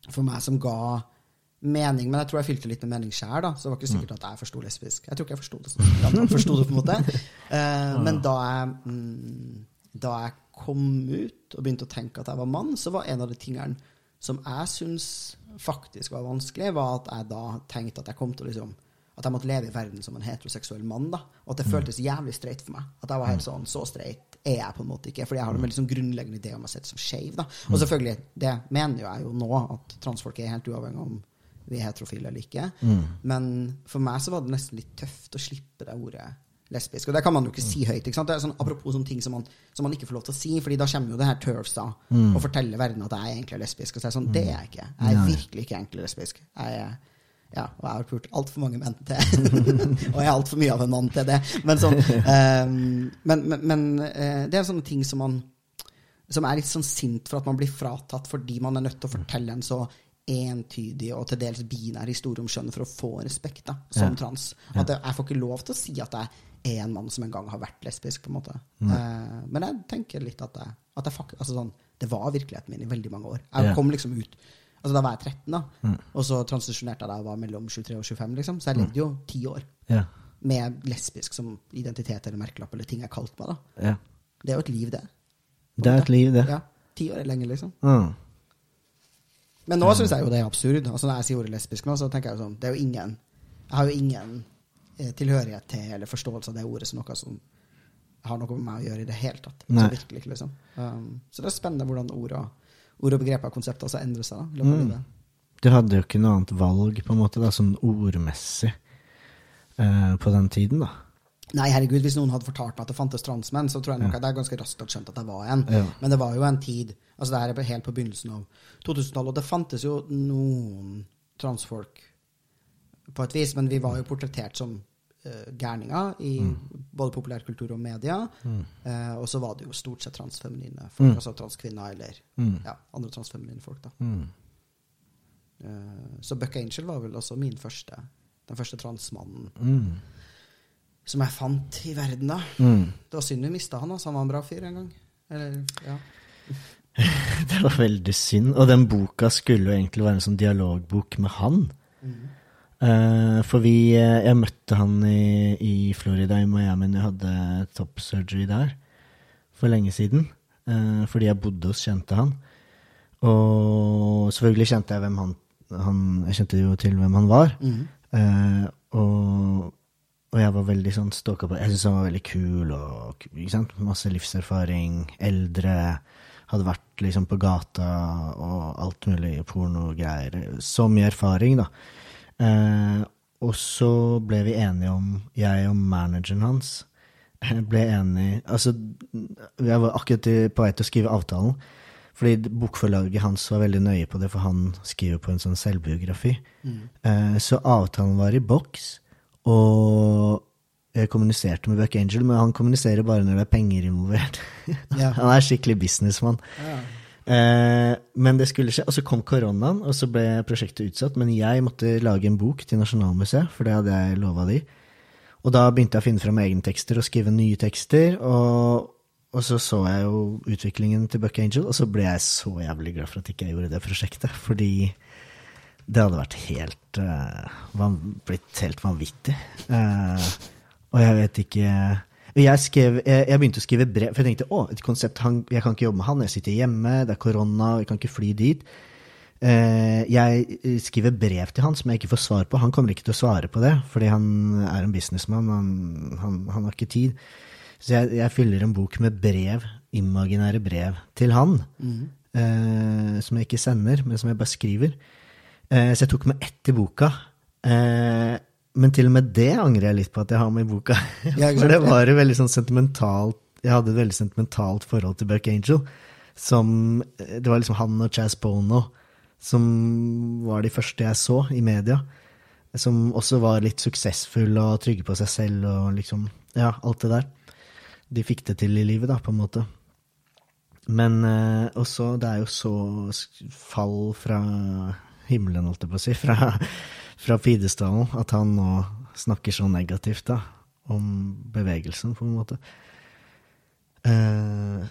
for meg som ga mening, men jeg tror jeg fylte litt med mening sjæl, da. Så det var ikke sikkert at jeg forsto lesbisk. Jeg tror ikke jeg forsto det sånn forsto det, på en måte. Eh, men da jeg, mm, da jeg kom ut og begynte å tenke at jeg var mann, så var en av de tingene som jeg syns faktisk var vanskelig, var at jeg da tenkte at jeg kom til å liksom at jeg måtte leve i verden som en heteroseksuell mann. da, Og at det føltes jævlig streit for meg. At jeg var helt sånn, Så streit er jeg på en måte ikke. Fordi jeg har en veldig sånn grunnleggende idé om meg selv som skeiv. Og selvfølgelig, det mener jo jeg jo nå, at transfolk er helt uavhengig om vi er heterofile eller ikke. Men for meg så var det nesten litt tøft å slippe det ordet lesbisk. Og det kan man jo ikke si høyt. ikke sant? Det er sånn, apropos sånne ting som man, som man ikke får lov til å si, fordi da kommer jo det her turfs da, og forteller verden at jeg er egentlig lesbisk. Og så er jeg sånn, det er jeg ikke. Jeg er virkelig ikke egentlig lesbisk. Jeg er ja, og jeg har pult altfor mange menn til. og jeg er altfor mye av en mann til det. Men, sånn, um, men, men, men eh, det er sånne ting som man som er litt sånn sint for at man blir fratatt fordi man er nødt til å fortelle en så entydig og til dels binær historie om kjønn for å få respekt da, som Ja. trans. At jeg, jeg får ikke lov til å si at jeg er en mann som en gang har vært lesbisk. på en måte. Eh, men jeg tenker litt at, jeg, at jeg altså sånn, det var virkeligheten min i veldig mange år. Jeg kom liksom ut Altså Da var jeg 13, da. Og så transisjonerte jeg da jeg var mellom 23 og 25. liksom Så jeg levde jo ti år Ja. med lesbisk som identitet eller merkelapp eller ting jeg kalte meg. da ja. Det er jo et liv, det. Det er et liv, det. Ja, Ti år er lenge, liksom. Mm. Men nå syns jeg jo det er absurd. Altså Når jeg sier ordet lesbisk nå, så tenker jeg jo sånn Det er jo ingen Jeg har jo ingen eh, tilhørighet til eller forståelse av det ordet som noe som har noe med meg å gjøre i det hele tatt. Altså, Så virkelig liksom. Um, så det er spennende hvordan ord og, ord og begreper og konsepter også endrer seg. da, Mm. Du hadde jo ikke noe annet valg, på en måte, da, sånn ordmessig, uh, på den tiden, da. Nei, herregud, hvis noen hadde fortalt meg at det fantes transmenn, så tror jeg nok at jeg ganske raskt hadde skjønt at jeg var en. Ja. Men det var jo en tid Altså det her er helt på begynnelsen av 2000-tallet, og det fantes jo noen transfolk på et vis, men vi var jo portrettert som uh, gærninger i både populærkultur og media. Eh, og så var det jo stort sett transfeminine folk, Mm. altså transkvinner eller Mm. ja, andre transfeminine folk. da. Mm. Eh, så Buck Angel var vel også min første, den første transmannen Mm. Som jeg fant i verden, da. Mm. Det var synd vi mista han, altså. Han var en bra fyr en gang. Eller, ja. Det var veldig synd. Og den boka skulle jo egentlig være en sånn dialogbok med han. Eh, for vi eh, Jeg møtte han i, i Florida, i Miami, når jeg hadde top surgery der. For lenge siden. Uh, fordi jeg bodde hos kjente han. Og selvfølgelig kjente jeg hvem han, han Jeg kjente jo til hvem han var. Mm. Uh, og, og jeg var veldig sånn stalka på Jeg syntes han var veldig kul og ikke sant? masse livserfaring. Eldre. Hadde vært liksom på gata og alt mulig pornogreier. Så mye erfaring, da. Eh, og så ble vi enige om, jeg og manageren hans ble enige Altså, jeg var akkurat på vei til å skrive avtalen. Fordi bokforlaget hans var veldig nøye på det, for han skriver på en sånn selvbiografi. Eh, så avtalen var i boks, og jeg kommuniserte med Buck Angel, men han kommuniserer bare når det er penger involvert. Ja. han er skikkelig businessmann. Eh, men det skulle skje, og så kom koronaen, og så ble prosjektet utsatt. Men jeg måtte lage en bok til Nasjonalmuseet, for det hadde jeg lova de. Og da begynte jeg å finne fram egne tekster og skrive nye tekster. Og, og så så jeg jo utviklingen til Buck Angel, og så ble jeg så jævlig glad for at ikke jeg gjorde det prosjektet. Fordi det hadde vært helt uh, blitt helt vanvittig. Uh, og jeg vet ikke jeg, skrev, jeg, jeg begynte å skrive brev, for jeg tenkte å, et konsept, han, jeg kan ikke jobbe med han, jeg sitter hjemme, det er korona, jeg kan ikke fly dit. Uh, jeg skriver brev til han som jeg ikke får svar på. Han kommer ikke til å svare på det, fordi han er en businessmann, han, han, han har ikke tid. Så jeg, jeg fyller en bok med brev, imaginære brev, til han, eh, som jeg ikke sender, men som jeg bare skriver. Eh, så jeg tok med ett i boka. Eh, men til og med det angrer jeg litt på at jeg har med i boka. For det var et veldig sånn sentimentalt Jeg hadde et veldig sentimentalt forhold til Buck Angel. Som Det var liksom han og Chaz Bono som var de første jeg så i media. Som også var litt suksessfulle og trygge på seg selv og liksom Ja, alt det der. De fikk det til i livet, da, på en måte. Men eh, også, det er jo så fall fra himmelen, holdt jeg på å si, fra, fra pidestallen, at han nå snakker så negativt da, om bevegelsen, på en måte. Uh,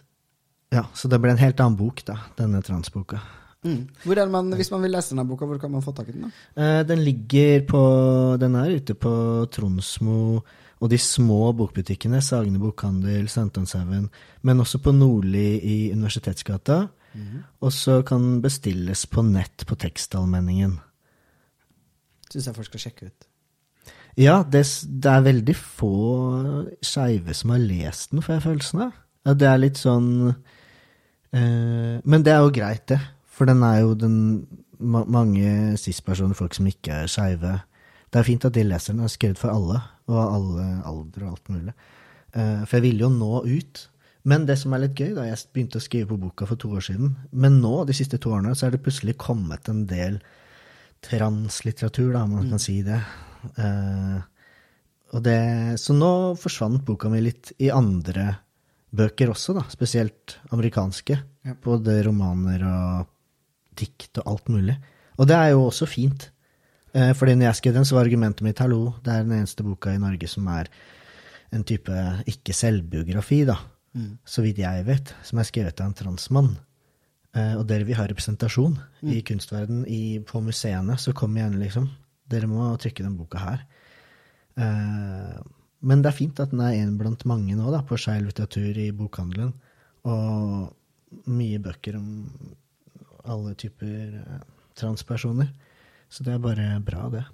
ja, så det ble en helt annen bok, da, denne transboka. Mm. Hvor er man, hvis man vil lese denne boka, hvor kan man få tak i den? da? Uh, den ligger på Den er ute på Tronsmo og de små bokbutikkene, Sagene bokhandel, Sankthanshaugen, men også på Nordli i Universitetsgata. Og så kan bestilles på nett på Tekstallmenningen. Syns jeg folk skal sjekke ut. Ja, det, det er veldig få skeive som har lest den, får jeg følelsen av. Ja, det er litt sånn eh, Men det er jo greit, det. For den er jo den ma Mange cis-personer, folk som ikke er skeive Det er fint at de leser den. Den er skrevet for alle, og alle aldre og alt mulig. Eh, for jeg ville jo nå ut. Men det som er litt gøy, da jeg begynte å skrive på boka for to år siden Men nå, de siste to årene, så er det plutselig kommet en del translitteratur, da, om man kan si det. Uh, og det. Så nå forsvant boka mi litt i andre bøker også, da. Spesielt amerikanske. Ja. Både romaner og dikt og alt mulig. Og det er jo også fint. Uh, fordi når jeg skrev den, så var argumentet mitt hallo, det er den eneste boka i Norge som er en type ikke-selvbiografi, da. Så vidt jeg vet, som er skrevet av en transmann. Eh, og dere vil ha representasjon i kunstverden i, på museene, så kom igjen, liksom. Dere må trykke den boka her. Eh, men det er fint at den er en blant mange nå, da, på skeiv litteratur i bokhandelen. Og mye bøker om alle typer eh, transpersoner. Så det er bare bra, det.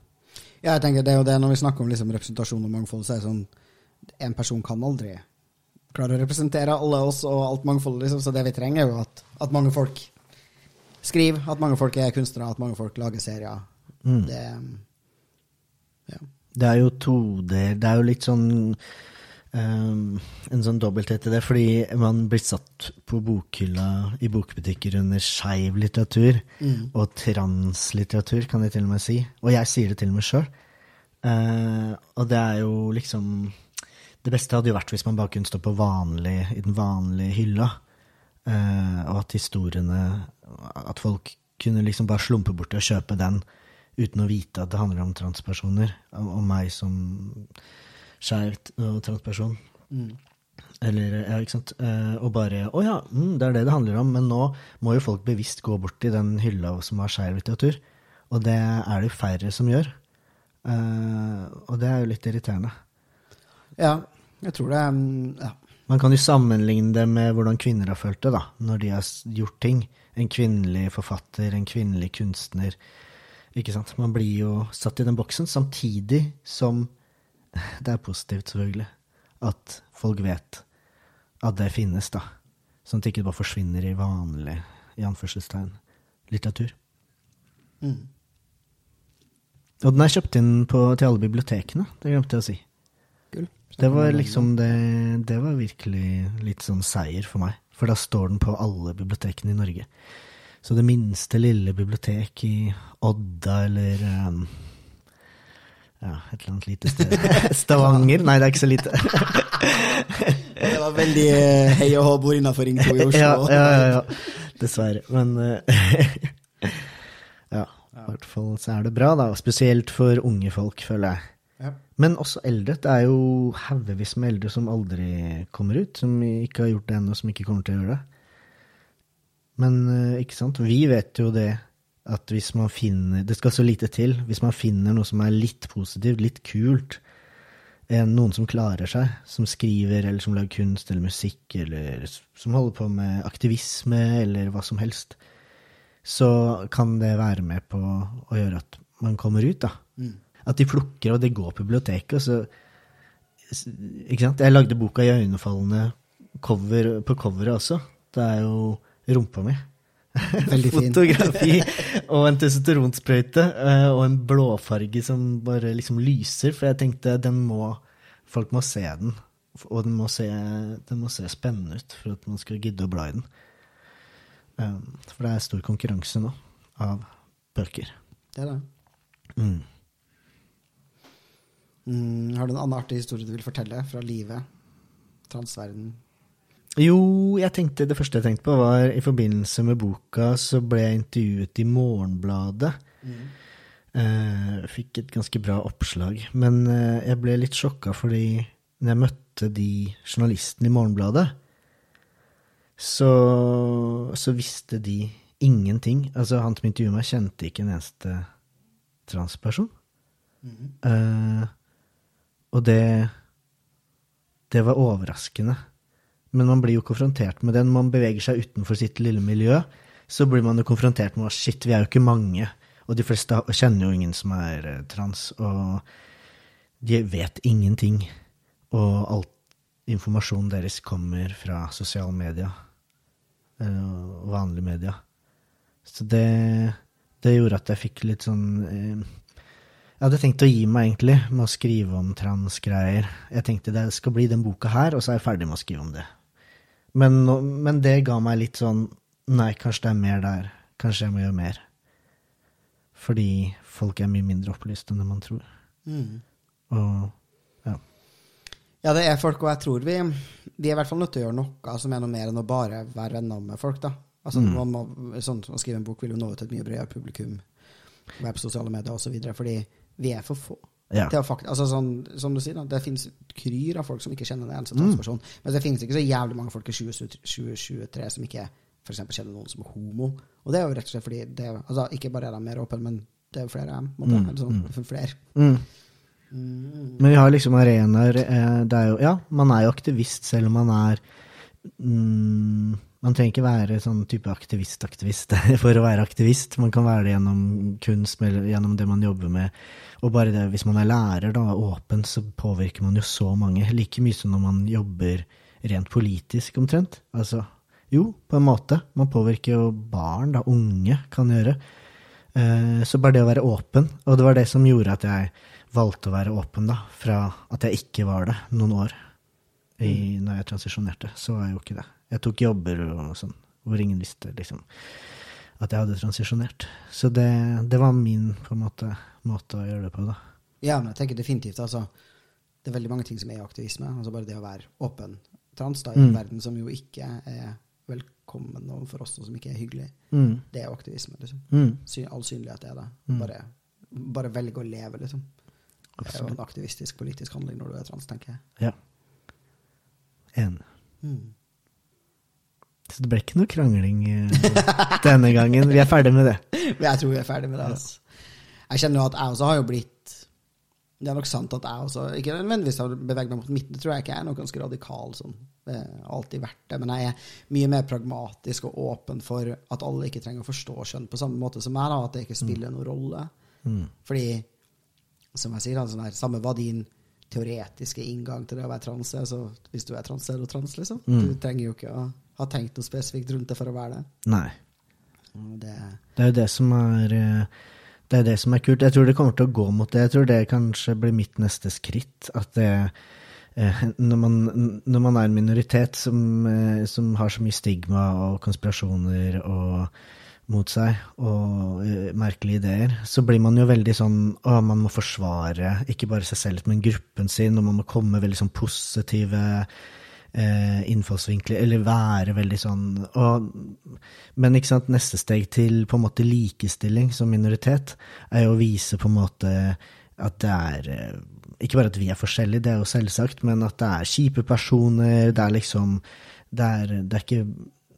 Ja, jeg tenker det er jo det når vi snakker om liksom representasjon og mangfold, så er det sånn En person kan aldri klare å representere alle oss og alt mangfoldet, liksom. Så det vi trenger, er jo at, at mange folk skriver, at mange folk er kunstnere, at mange folk lager serier. Mm. Det Ja. Det er jo toder Det er jo litt sånn um, En sånn dobbelthet i det, fordi man blir satt på bokhylla i bokbutikker under skeiv litteratur, og translitteratur, kan de til og med si. Og jeg sier det til og med sjøl. og det er jo liksom Det beste hadde jo vært hvis man bare kunne stå på vanlig, i den vanlige hylla, eh, og at historiene At folk kunne liksom bare slumpe bort og kjøpe den uten å vite at det handler om transpersoner, om meg som skeivt og transperson. Eller, ja, ikke sant. Eh, og bare Å ja, mm, det er det det handler om. Men nå må jo folk bevisst gå bort til den hylla som har skeiv litteratur. Og det er det jo færre som gjør. Eh, og det er jo litt irriterende. Ja, jeg tror det mm, Ja. Man kan jo sammenligne det med hvordan kvinner har følt det, da, når de har gjort ting. En kvinnelig forfatter, en kvinnelig kunstner. Ikke sant? Man blir jo satt i den boksen, samtidig som det er positivt, selvfølgelig, at folk vet at det finnes, da. Sånn at det ikke bare forsvinner i vanlig, i anførselstegn, litteratur. Og den er kjøpt inn på, til alle bibliotekene, det glemte jeg å si. Det var liksom det Det var virkelig litt sånn seier for meg. For da står den på alle bibliotekene i Norge. Så det minste lille bibliotek i Odda eller um, Ja, et eller annet lite sted. Stavanger? Nei, det er ikke så lite. Det var veldig eh, hei og hå bord innafor Ring 2 i Oslo. ja, ja, ja, ja. Dessverre. Men uh, Ja, i hvert fall så er det bra, da. Spesielt for unge folk, føler jeg. Men også eldre. Det er jo haugevis med eldre som aldri kommer ut. Som ikke har gjort det ennå, som ikke kommer til å gjøre det. Men eh, ikke sant, vi vet jo det at hvis man finner Det skal så lite til. Hvis man finner noe som er litt positivt, litt kult, eh, noen som klarer seg, som skriver eller som lager kunst eller musikk, eller som holder på med aktivisme eller hva som helst, så kan det være med på å gjøre at man kommer ut, da. At de plukker, og det går på biblioteket, og så Ikke sant? Jeg lagde boka 'Iøynefallende' cover, på coveret også. Det er jo rumpa mi. Veldig fin. Fotografi og en testosteronsprøyte eh, og en blåfarge som bare liksom lyser, for jeg tenkte den må Folk må se den, og den må se, den må se spennende ut for at man skal gidde å bla i den. Um, For det er stor konkurranse nå av bøker. Det er det. Mm. Mm, har du en annen artig historie du vil fortelle fra livet? Transverden? Jo, jeg tenkte, det første jeg tenkte på, var i forbindelse med boka så ble jeg intervjuet i Morgenbladet. Eh, fikk et ganske bra oppslag. Men eh, jeg ble litt sjokka fordi når jeg møtte de journalistene i Morgenbladet, så, så visste de ingenting. Altså, han som intervjuet meg, kjente ikke en eneste transperson. Eh, og det Det var overraskende. Men man blir jo konfrontert med det. Når man beveger seg utenfor sitt lille miljø, så blir man jo konfrontert med at shit, vi er jo ikke mange. Og de fleste kjenner jo ingen som er eh, trans, og de vet ingenting. Og alt informasjonen deres kommer fra sosiale medier eh, og vanlige medier. Så det, det gjorde at jeg fikk litt sånn eh, Jeg hadde tenkt å gi meg, egentlig, med å skrive om transgreier. Jeg tenkte det skal bli den boka her, og så er jeg ferdig med å skrive om det. Men, men det ga meg litt sånn Nei, kanskje det er mer der. Kanskje jeg må gjøre mer. Fordi folk er mye mindre opplyst enn det man tror. Mm. Og ja. Ja, det er folk, og jeg tror vi, vi er i hvert fall nødt til å gjøre noe som er noe mer enn å bare være venner med folk. da. Altså, Mm. man må, sånn, Å skrive en bok vil jo nå ut til et mye bredere publikum, være på sosiale medier osv., fordi vi er for få. ja. Altså sånn, som du sier, da, det finnes kryr av folk som ikke kjenner en eneste Mm. Men det finnes ikke så jævlig mange folk i 2023 2023 som ikke for eksempel kjenner noen som er homo. Og det er jo rett og slett fordi det, altså, Ikke bare er de mer åpne, men det er jo flere. måte, Mm, eller sånn, mm. for flere. Mm. Mm. Men vi har liksom arenaer eh, jo Ja, man er jo aktivist selv om man er mm, Man trenger ikke være sånn type aktivist-aktivist for å være aktivist. Man kan være det gjennom kunst, gjennom det man jobber med. Og bare det, hvis man er lærer, da, åpen, så påvirker man jo så mange. Like mye som når man jobber rent politisk, omtrent. Altså, jo, på en måte. Man påvirker jo barn, da, unge, kan gjøre. Eh, Så bare det å være åpen, og det var det som gjorde at jeg valgte å være åpen, da, fra at jeg ikke var det noen år i, når jeg transisjonerte. Så var jeg jo ikke det. Jeg tok jobber og sånn, hvor ingen visste liksom at jeg hadde transisjonert. Så det, det var min på en måte, måte å gjøre det på, da. Ja, men jeg tenker definitivt altså, Det er veldig mange ting som er aktivisme. Altså Bare det å være åpen trans da, i en Mm. verden som jo ikke er velkommen overfor oss, og som ikke er hyggelig, Mm. det er jo aktivisme. liksom. Mm. All synlighet er det. Mm. Bare, bare velge å leve, liksom. Det er jo en aktivistisk politisk handling når du er trans, tenker jeg. Ja. Enig. Mm. Så det ble ikke noe krangling eh, denne gangen. Vi er ferdig med det. Jeg tror vi er ferdig med det. Altså. Jeg kjenner jo at jeg også har jo blitt Det er nok sant at jeg også ikke nødvendigvis har beveget meg mot midten. Det tror jeg ikke jeg er noe ganske radikal sånn. Det har alltid vært det. Men jeg er mye mer pragmatisk og åpen for at alle ikke trenger å forstå kjønn på samme måte som meg. da, At det ikke spiller noen rolle. Mm. Fordi, som jeg sier, sånn samme hva din teoretiske inngang til det å være trans Altså, hvis du er trans, er du trans, liksom. Mm. Du trenger jo ikke å ha tenkt noe spesifikt rundt det for å være det. Nei. Det Det er jo det som er eh, Det er det som er kult. Jeg tror det kommer til å gå mot det. Jeg tror det kanskje blir mitt neste skritt. At det eh, når man, når man er en minoritet som, eh, som har så mye stigma og konspirasjoner og mot seg, og uh, merkelige ideer, så blir man jo veldig sånn Å, man må forsvare ikke bare seg selv, men gruppen sin, og man må komme med veldig sånn positive uh, innfallsvinkler, eller være veldig sånn og, Men ikke sant, neste steg til på en måte likestilling som minoritet, er jo å vise på en måte at det er eh, Ikke bare at vi er forskjellige, det er jo selvsagt, men at det er kjipe personer, det er liksom Det er, det er ikke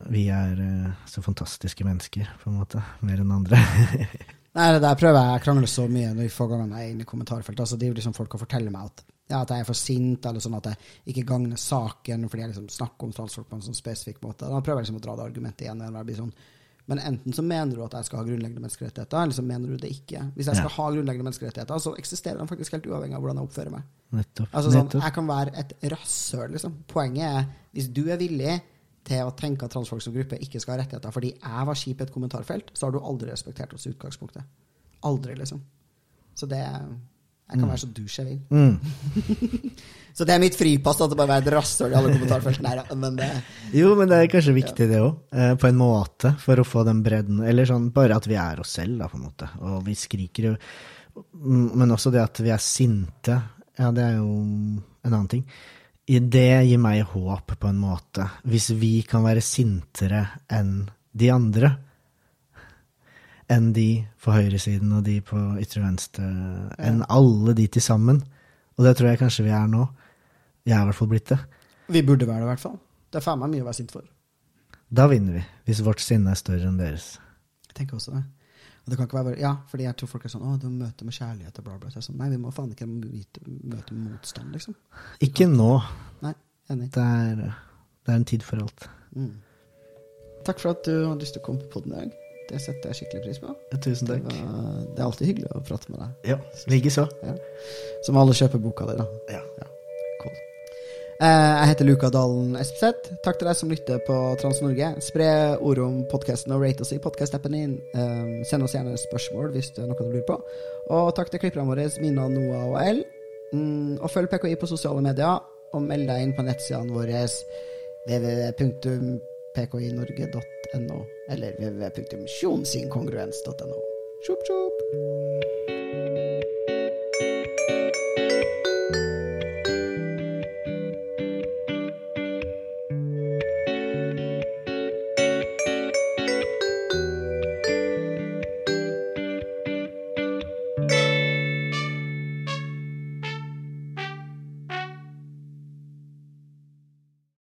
Vi er eh, så fantastiske mennesker, på en måte, mer enn andre. Nei, det der prøver jeg Jeg krangler så mye når vi får gangene med i kommentarfeltet. Altså, det er jo liksom folk å fortelle meg at, ja, at jeg er for sint, eller sånn at jeg ikke gagner saken fordi jeg liksom snakker om transfolk på en sånn spesifikk måte. Da prøver jeg liksom å dra det argumentet igjen. Eller jeg blir sånn, Men enten så mener du at jeg skal ha grunnleggende menneskerettigheter, eller så mener du det ikke. Hvis jeg skal Ja. ha grunnleggende menneskerettigheter, så eksisterer de faktisk helt uavhengig av hvordan jeg oppfører meg. Nettopp. Altså sånn, nettopp. Jeg kan være et rasshøl, liksom. Poenget er, hvis du er villig til å tenke at transfolk som gruppe ikke skal ha rettigheter fordi jeg var kjip i et kommentarfelt, så har du aldri respektert oss i utgangspunktet. Aldri, liksom. Så det Jeg kan være så douche jeg vil. Mm. Så det er mitt fripass at det bare er et rasshøl i alle kommentarfeltene men det Jo, men det er kanskje viktig det òg, på en måte, for å få den bredden. Eller sånn bare at vi er oss selv, da, på en måte. Og vi skriker jo Mm, Men også det at vi er sinte. Ja, det er jo en annen ting. Det gir meg håp, på en måte. Hvis vi kan være sintere enn de andre. Enn de på høyresiden og de på ytre venstre. Enn alle de til sammen. Og det tror jeg kanskje vi er nå. Jeg er i hvert fall blitt det. Vi burde være det, i hvert fall. Det er faen meg mye å være sint for. Da vinner vi, hvis vårt sinne er større enn deres. Jeg tenker også det. Og det kan ikke være bare, Ja, fordi jeg tror folk er sånn Å, du møter med kjærlighet og bla, bla. Sånn, Nei, vi må faen ikke møte, møte motstand, liksom. Ikke nå. Nei, enig. Det er, Det er en tid for alt. Mm. Takk for at du hadde lyst til å komme på podden i dag. Det setter jeg skikkelig pris på. Tusen Det, var, det er alltid hyggelig å prate med deg. Ja, likeså. Ja. Så må alle kjøpe boka di, da. Ja. Cool. Eh, Jeg heter Luka Dalen Espeseth. Takk til deg som lytter på Trans-Norge. Spre ordet om podkasten og rate oss i podkast-appen din. Eh, Send oss gjerne spørsmål hvis det er noe du lurer på. Og takk til klipperne våre, Mina, Noah og L. Mm, Og følg PKI på sosiale medier, og meld deg inn på nettsidene våre www.pkinorge.no eller www.sjonsinkongruens.no. Tjopp, tjopp.